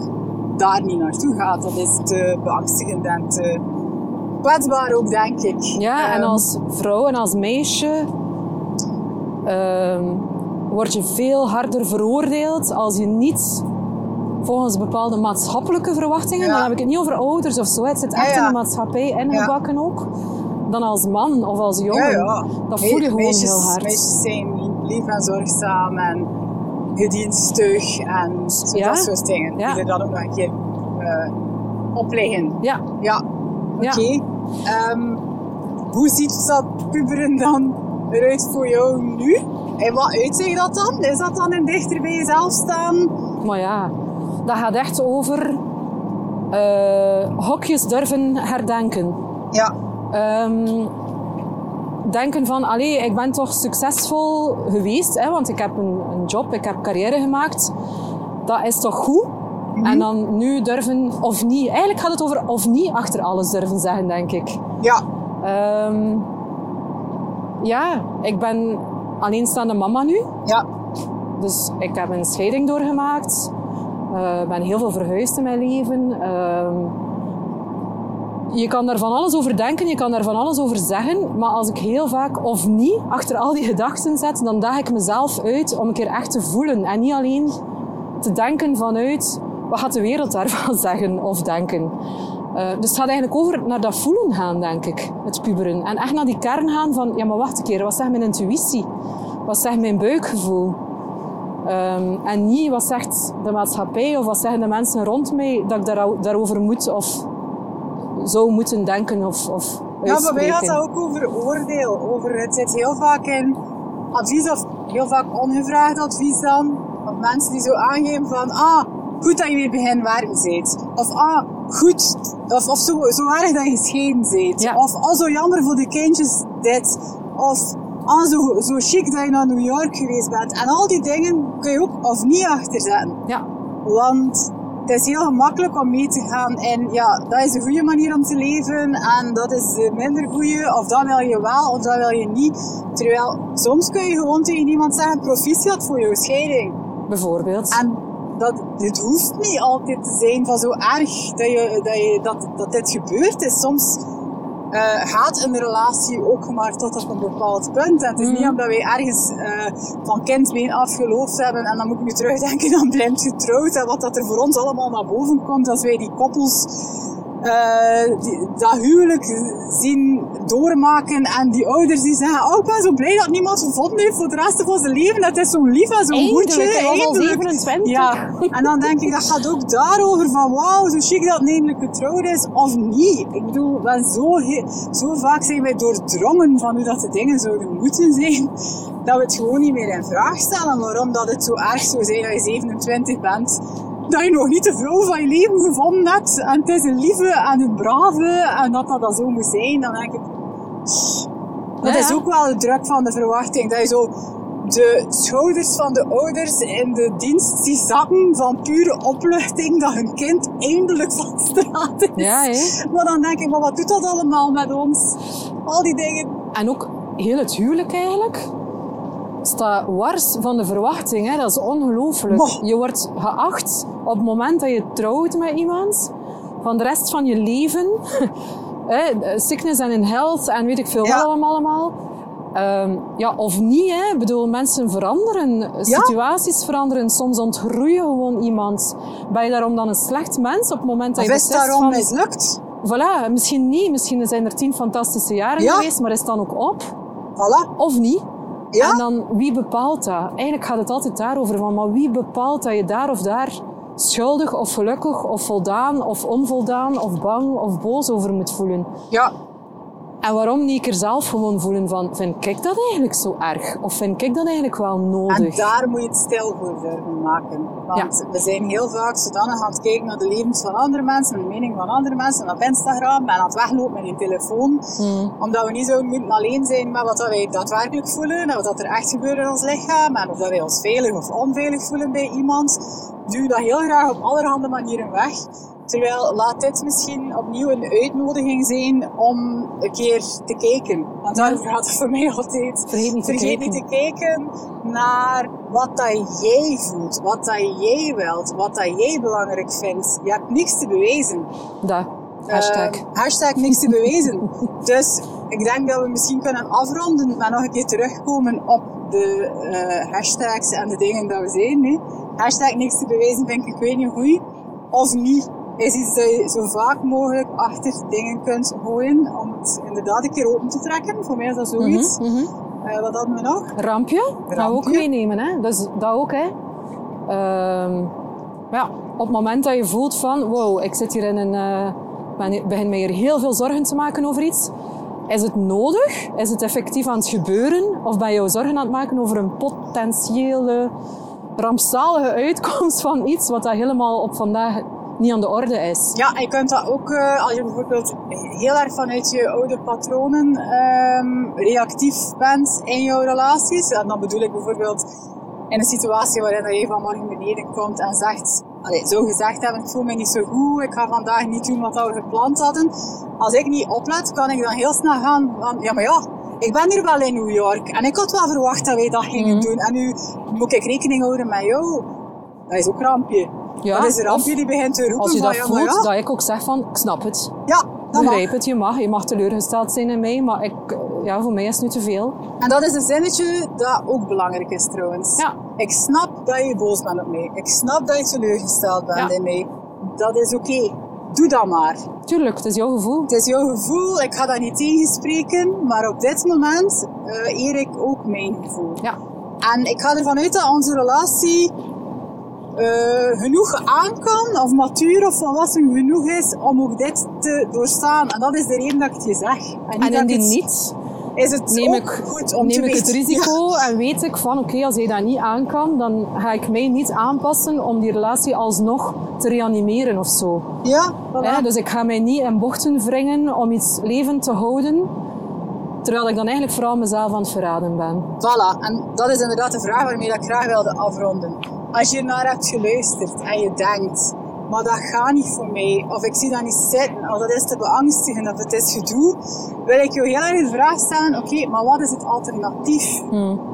daar niet naartoe gaat. Dat is te beangstigend en te kwetsbaar ook, denk ik. Ja, en Ehm, als vrouw en als meisje ehm, word je veel harder veroordeeld als je niet volgens bepaalde maatschappelijke verwachtingen, Ja. dan heb ik het niet over ouders of zo, het zit Ja, echt ja. in de maatschappij ingebakken ook, dan als man of als jongen. Ja, ja. Dat voel je gewoon meisjes, heel hard. Meisjes zijn lief en zorgzaam en gedienstig en Ja. dat soort dingen. Ja. Die er dan ook nog een keer op liggen. Ja, Ja, oké. Ja. Ehm, hoe ziet dat puberen dan eruit voor jou nu? En wat uitzicht dat dan? Is dat dan een dichter bij jezelf staan? maar ja, dat gaat echt over eh, hokjes durven herdenken. Ja. Ehm, denken van, allee, ik ben toch succesvol geweest, hè, want ik heb een, een job, ik heb carrière gemaakt. Dat is toch goed? En dan nu durven, of niet. Eigenlijk gaat het over of niet achter alles durven zeggen, denk ik. Ja. Ehm, ja, ik ben alleenstaande mama nu. Ja. Dus ik heb een scheiding doorgemaakt. Ik ben heel veel verhuisd in mijn leven. Ehm, je kan daar van alles over denken, je kan daar van alles over zeggen. Maar als ik heel vaak of niet achter al die gedachten zet, dan daag ik mezelf uit om een keer echt te voelen. En niet alleen te denken vanuit wat gaat de wereld daarvan zeggen of denken. Uh, dus het gaat eigenlijk over naar dat voelen gaan, denk ik, het puberen. En echt naar die kern gaan van, ja maar wacht een keer, wat zegt mijn intuïtie? Wat zegt mijn buikgevoel? Um, en niet wat zegt de maatschappij of wat zeggen de mensen rond mij dat ik daar, daarover moet of zou moeten denken of, of Ja, maar wij hadden ook over oordeel. Over, het zit heel vaak in advies of heel vaak ongevraagd advies dan. Van mensen die zo aangeven van, ah, goed dat je weer begin werken bent. Of ah, goed, of, of zo, zo erg dat je bent. Ja. Of oh, zo jammer voor de kindjes dit. Of ah, zo, zo chic dat je naar New York geweest bent. En al die dingen kun je ook of niet achterzetten. Ja. Want het is heel gemakkelijk om mee te gaan en ja, dat is de goede manier om te leven en dat is de minder goede, of dat wil je wel of dat wil je niet. Terwijl soms kun je gewoon tegen iemand zeggen proficiat voor je scheiding. Bijvoorbeeld. En dat, het hoeft niet altijd te zijn van zo erg dat, je, dat, je, dat, dat dit gebeurd is. Soms uh, gaat een relatie ook maar tot op een bepaald punt. En het is niet mhm. omdat wij ergens uh, van kind afgeloofd hebben en dan moet ik nu terugdenken aan blind getrouwd en wat dat er voor ons allemaal naar boven komt als wij die koppels uh, die, dat huwelijk zien doormaken en die ouders die zeggen, oh ik ben zo blij dat niemand gevonden heeft voor de rest van zijn leven, dat is zo lief en zo goedje. Eindelijk, Ja, en dan denk ik, dat gaat ook daarover van, wauw, zo chic dat het eindelijk getrouwd is, of niet. Ik bedoel, ben zo, zo vaak zijn wij doordrongen van hoe dat de dingen zouden moeten zijn, dat we het gewoon niet meer in vraag stellen waarom dat het zo erg zou zijn dat je 27 bent dat je nog niet de vrouw van je leven gevonden hebt. En het is een lieve en een brave. En dat dat, zo moet zijn. Dan denk ik... Dat is ook wel de druk van de verwachting. Dat je zo de schouders van de ouders in de dienst die zakken van pure opluchting dat hun kind eindelijk van straat is. Ja, Maar dan denk ik, maar wat doet dat allemaal met ons? Al die dingen. En ook heel het huwelijk eigenlijk staat wars van de verwachting. Hè? Dat is ongelooflijk. Je wordt geacht op het moment dat je trouwt met iemand, van de rest van je leven, sickness en in health en weet ik veel ja. wat allemaal. Um, ja, of niet, hè. Ik bedoel, mensen veranderen, situaties veranderen, soms ontgroeien gewoon iemand. Ben je daarom dan een slecht mens op het moment dat je of is daarom van... mislukt? Voilà, misschien niet. Misschien zijn er tien fantastische jaren geweest, maar is het dan ook op? Voilà. Of niet? Ja? En dan, wie bepaalt dat? Eigenlijk gaat het altijd daarover van, maar wie bepaalt dat je daar of daar schuldig of gelukkig of voldaan of onvoldaan of bang of boos over moet voelen? Ja. En waarom niet er zelf gewoon voelen van, vind ik dat eigenlijk zo erg? Of vind ik dat eigenlijk wel nodig? En daar moet je het stil voor durven maken. Want we zijn heel vaak zodanig aan het kijken naar de levens van andere mensen, de mening van andere mensen op Instagram en aan het weglopen met je telefoon. Hmm. Omdat we niet zo moeten alleen zijn met wat wij daadwerkelijk voelen en wat er echt gebeurt in ons lichaam en of dat wij ons veilig of onveilig voelen bij iemand. Duw dat heel graag op allerhande manieren weg. Terwijl laat dit misschien opnieuw een uitnodiging zijn om een keer te kijken. Want daarover gaat het voor mij altijd. Vergeet niet te, Vergeet kijken. Niet te kijken naar wat dat jij voelt, wat dat jij wilt, wat dat jij belangrijk vindt. Je hebt niks te bewijzen. Dat. Hashtag. Uh, hashtag niks te bewijzen. dus ik denk dat we misschien kunnen afronden, maar nog een keer terugkomen op de uh, hashtags en de dingen dat we zijn. Nee. Hashtag niks te bewijzen vind ik, ik weet niet hoe. Of niet is iets dat je zo vaak mogelijk achter dingen kunt gooien om het inderdaad een keer open te trekken. Voor mij is dat zoiets. Mm uh, wat hadden we nog? Rampje. Rampje. Dat we ook meenemen. Hè? Dus dat ook. Hè. Uh, ja, op het moment dat je voelt van, wow, ik zit hier in een... Uh, begin me hier heel veel zorgen te maken over iets. Is het nodig? Is het effectief aan het gebeuren? Of ben je zorgen aan het maken over een potentiële rampzalige uitkomst van iets wat dat helemaal op vandaag niet aan de orde is. Ja, je kunt dat ook, uh, als je bijvoorbeeld heel erg vanuit je oude patronen um, reactief bent in jouw relaties. En dan bedoel ik bijvoorbeeld in een situatie waarin je van morgen beneden komt en zegt, allez, zo gezegd hebben, ik voel me niet zo goed, ik ga vandaag niet doen wat we gepland hadden. Als ik niet oplet, kan ik dan heel snel gaan van, ja maar ja, ik ben hier wel in New York en ik had wel verwacht dat wij dat gingen Mhm. doen. En nu moet ik rekening houden met jou. Dat is ook een rampje. Ja, dat is een rampje die begint te roepen Als je dat voelt, ja, dat ik ook zeg van, ik snap het. ja, dat mag. Begrijp het, je mag. Je mag teleurgesteld zijn in mij, maar ik, ja, voor mij is het nu te veel. En dat is een zinnetje dat ook belangrijk is trouwens. Ja. Ik snap dat je boos bent op mij. Ik snap dat je teleurgesteld bent Ja. in mij. Dat is oké. Doe dat maar. Tuurlijk, het is jouw gevoel. Het is jouw gevoel, ik ga dat niet tegenspreken, maar op dit moment eh eer ik ook mijn gevoel. Ja. En ik ga ervan uit dat onze relatie eh, genoeg aan kan, of matuur of volwassen genoeg is om ook dit te doorstaan. En dat is de reden dat ik het je zeg. En, En indien het- niet, is het neem ook ik, goed om neem te ik het risico en weet ik van, oké, als hij dat niet aan kan, dan ga ik mij niet aanpassen om die relatie alsnog te reanimeren of zo. Ja, voilà. Dus ik ga mij niet in bochten wringen om iets levend te houden, terwijl ik dan eigenlijk vooral mezelf aan het verraden ben. Voilà, en dat is inderdaad de vraag waarmee dat ik graag wilde afronden. Als je naar hebt geluisterd en je denkt, maar dat gaat niet voor mij, of ik zie dat niet zitten, of dat is te beangstigend, of het is gedoe, wil ik je heel erg de vraag stellen, oké, maar wat is het alternatief?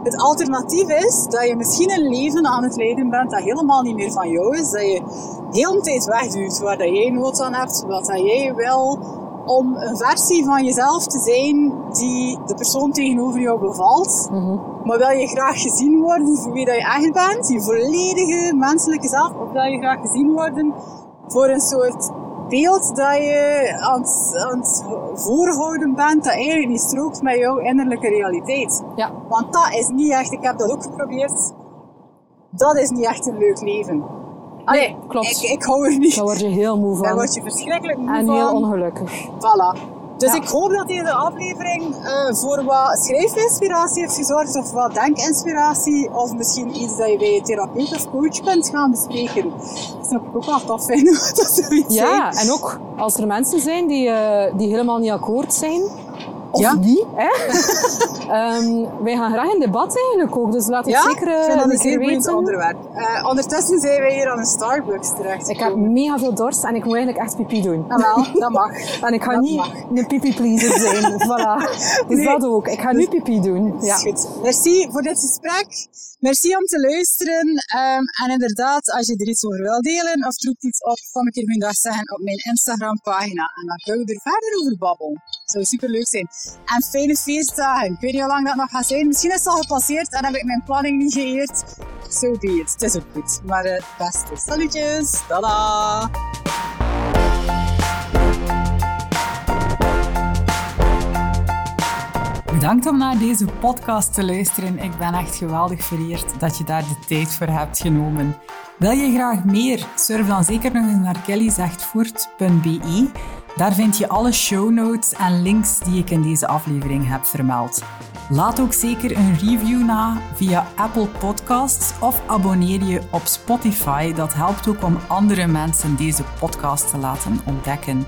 Het alternatief is dat je misschien een leven aan het leiden bent dat helemaal niet meer van jou is, dat je heel de tijd wegduwt waar dat jij nood aan hebt, wat dat jij wil, om een versie van jezelf te zijn die de persoon tegenover jou bevalt. Maar wil je graag gezien worden voor wie dat je echt bent, je volledige menselijke zelf, of wil je graag gezien worden voor een soort beeld dat je aan het, aan het voorhouden bent, dat eigenlijk niet strookt met jouw innerlijke realiteit. Ja, Want dat is niet echt, ik heb dat ook geprobeerd, dat is niet echt een leuk leven. Allee, klopt. Ik, ik hou er niet. daar word je heel moe Daar van. word je verschrikkelijk moe En van. heel ongelukkig. Voilà. Dus Ja. ik hoop dat deze aflevering eh, voor wat schrijfinspiratie heeft gezorgd, of wat denkinspiratie, of misschien iets dat je bij je therapeut of coach kunt gaan bespreken. Dat zou ik ook wel tof vinden, dat zoiets Ja, zijn. en ook als er mensen zijn die, eh, die helemaal niet akkoord zijn, of Ja. niet? Ehm, wij gaan graag in debat eigenlijk ook, dus laat het Ja, zeker vind dat een zeer weten. onderwerp. Eh, ondertussen zijn wij hier aan een Starbucks terecht. Ik heb mega veel dorst en ik moet eigenlijk echt pipi doen. Ah, wel, dat mag. En ik ga Dat niet mag. een pipi pleaser zijn. voilà. Dus Nee. dat ook. Ik ga nu pipi doen. Ja. Ja. Goed. Merci voor dit gesprek. Merci om te luisteren. Ehm, en inderdaad, als je er iets over wil delen of roept iets op, kom ik hier goeiedag zeggen op mijn Instagram pagina. En dan kunnen we er verder over babbelen. Zou super leuk zijn. En fijne feestdagen. Ik weet niet hoe lang dat nog gaat zijn. Misschien is het al gepasseerd en heb ik mijn planning niet geëerd. So be it. Het is ook goed. Maar eh, het beste. Salutjes. Tada! Bedankt om naar deze podcast te luisteren. Ik ben echt geweldig vereerd dat je daar de tijd voor hebt genomen. Wil je graag meer? Surf dan zeker nog eens naar kellyzegtvoort.be. Daar vind je alle show notes en links die ik in deze aflevering heb vermeld. Laat ook zeker een review na via Apple Podcasts of abonneer je op Spotify. Dat helpt ook om andere mensen deze podcast te laten ontdekken.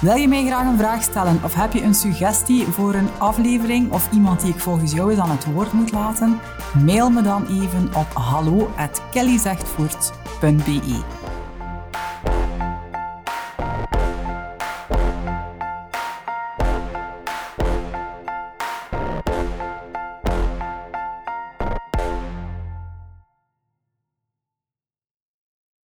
Wil je mij graag een vraag stellen of heb je een suggestie voor een aflevering of iemand die ik volgens jou eens aan het woord moet laten? Mail me dan even op hallo@kellyzegtvoort.be.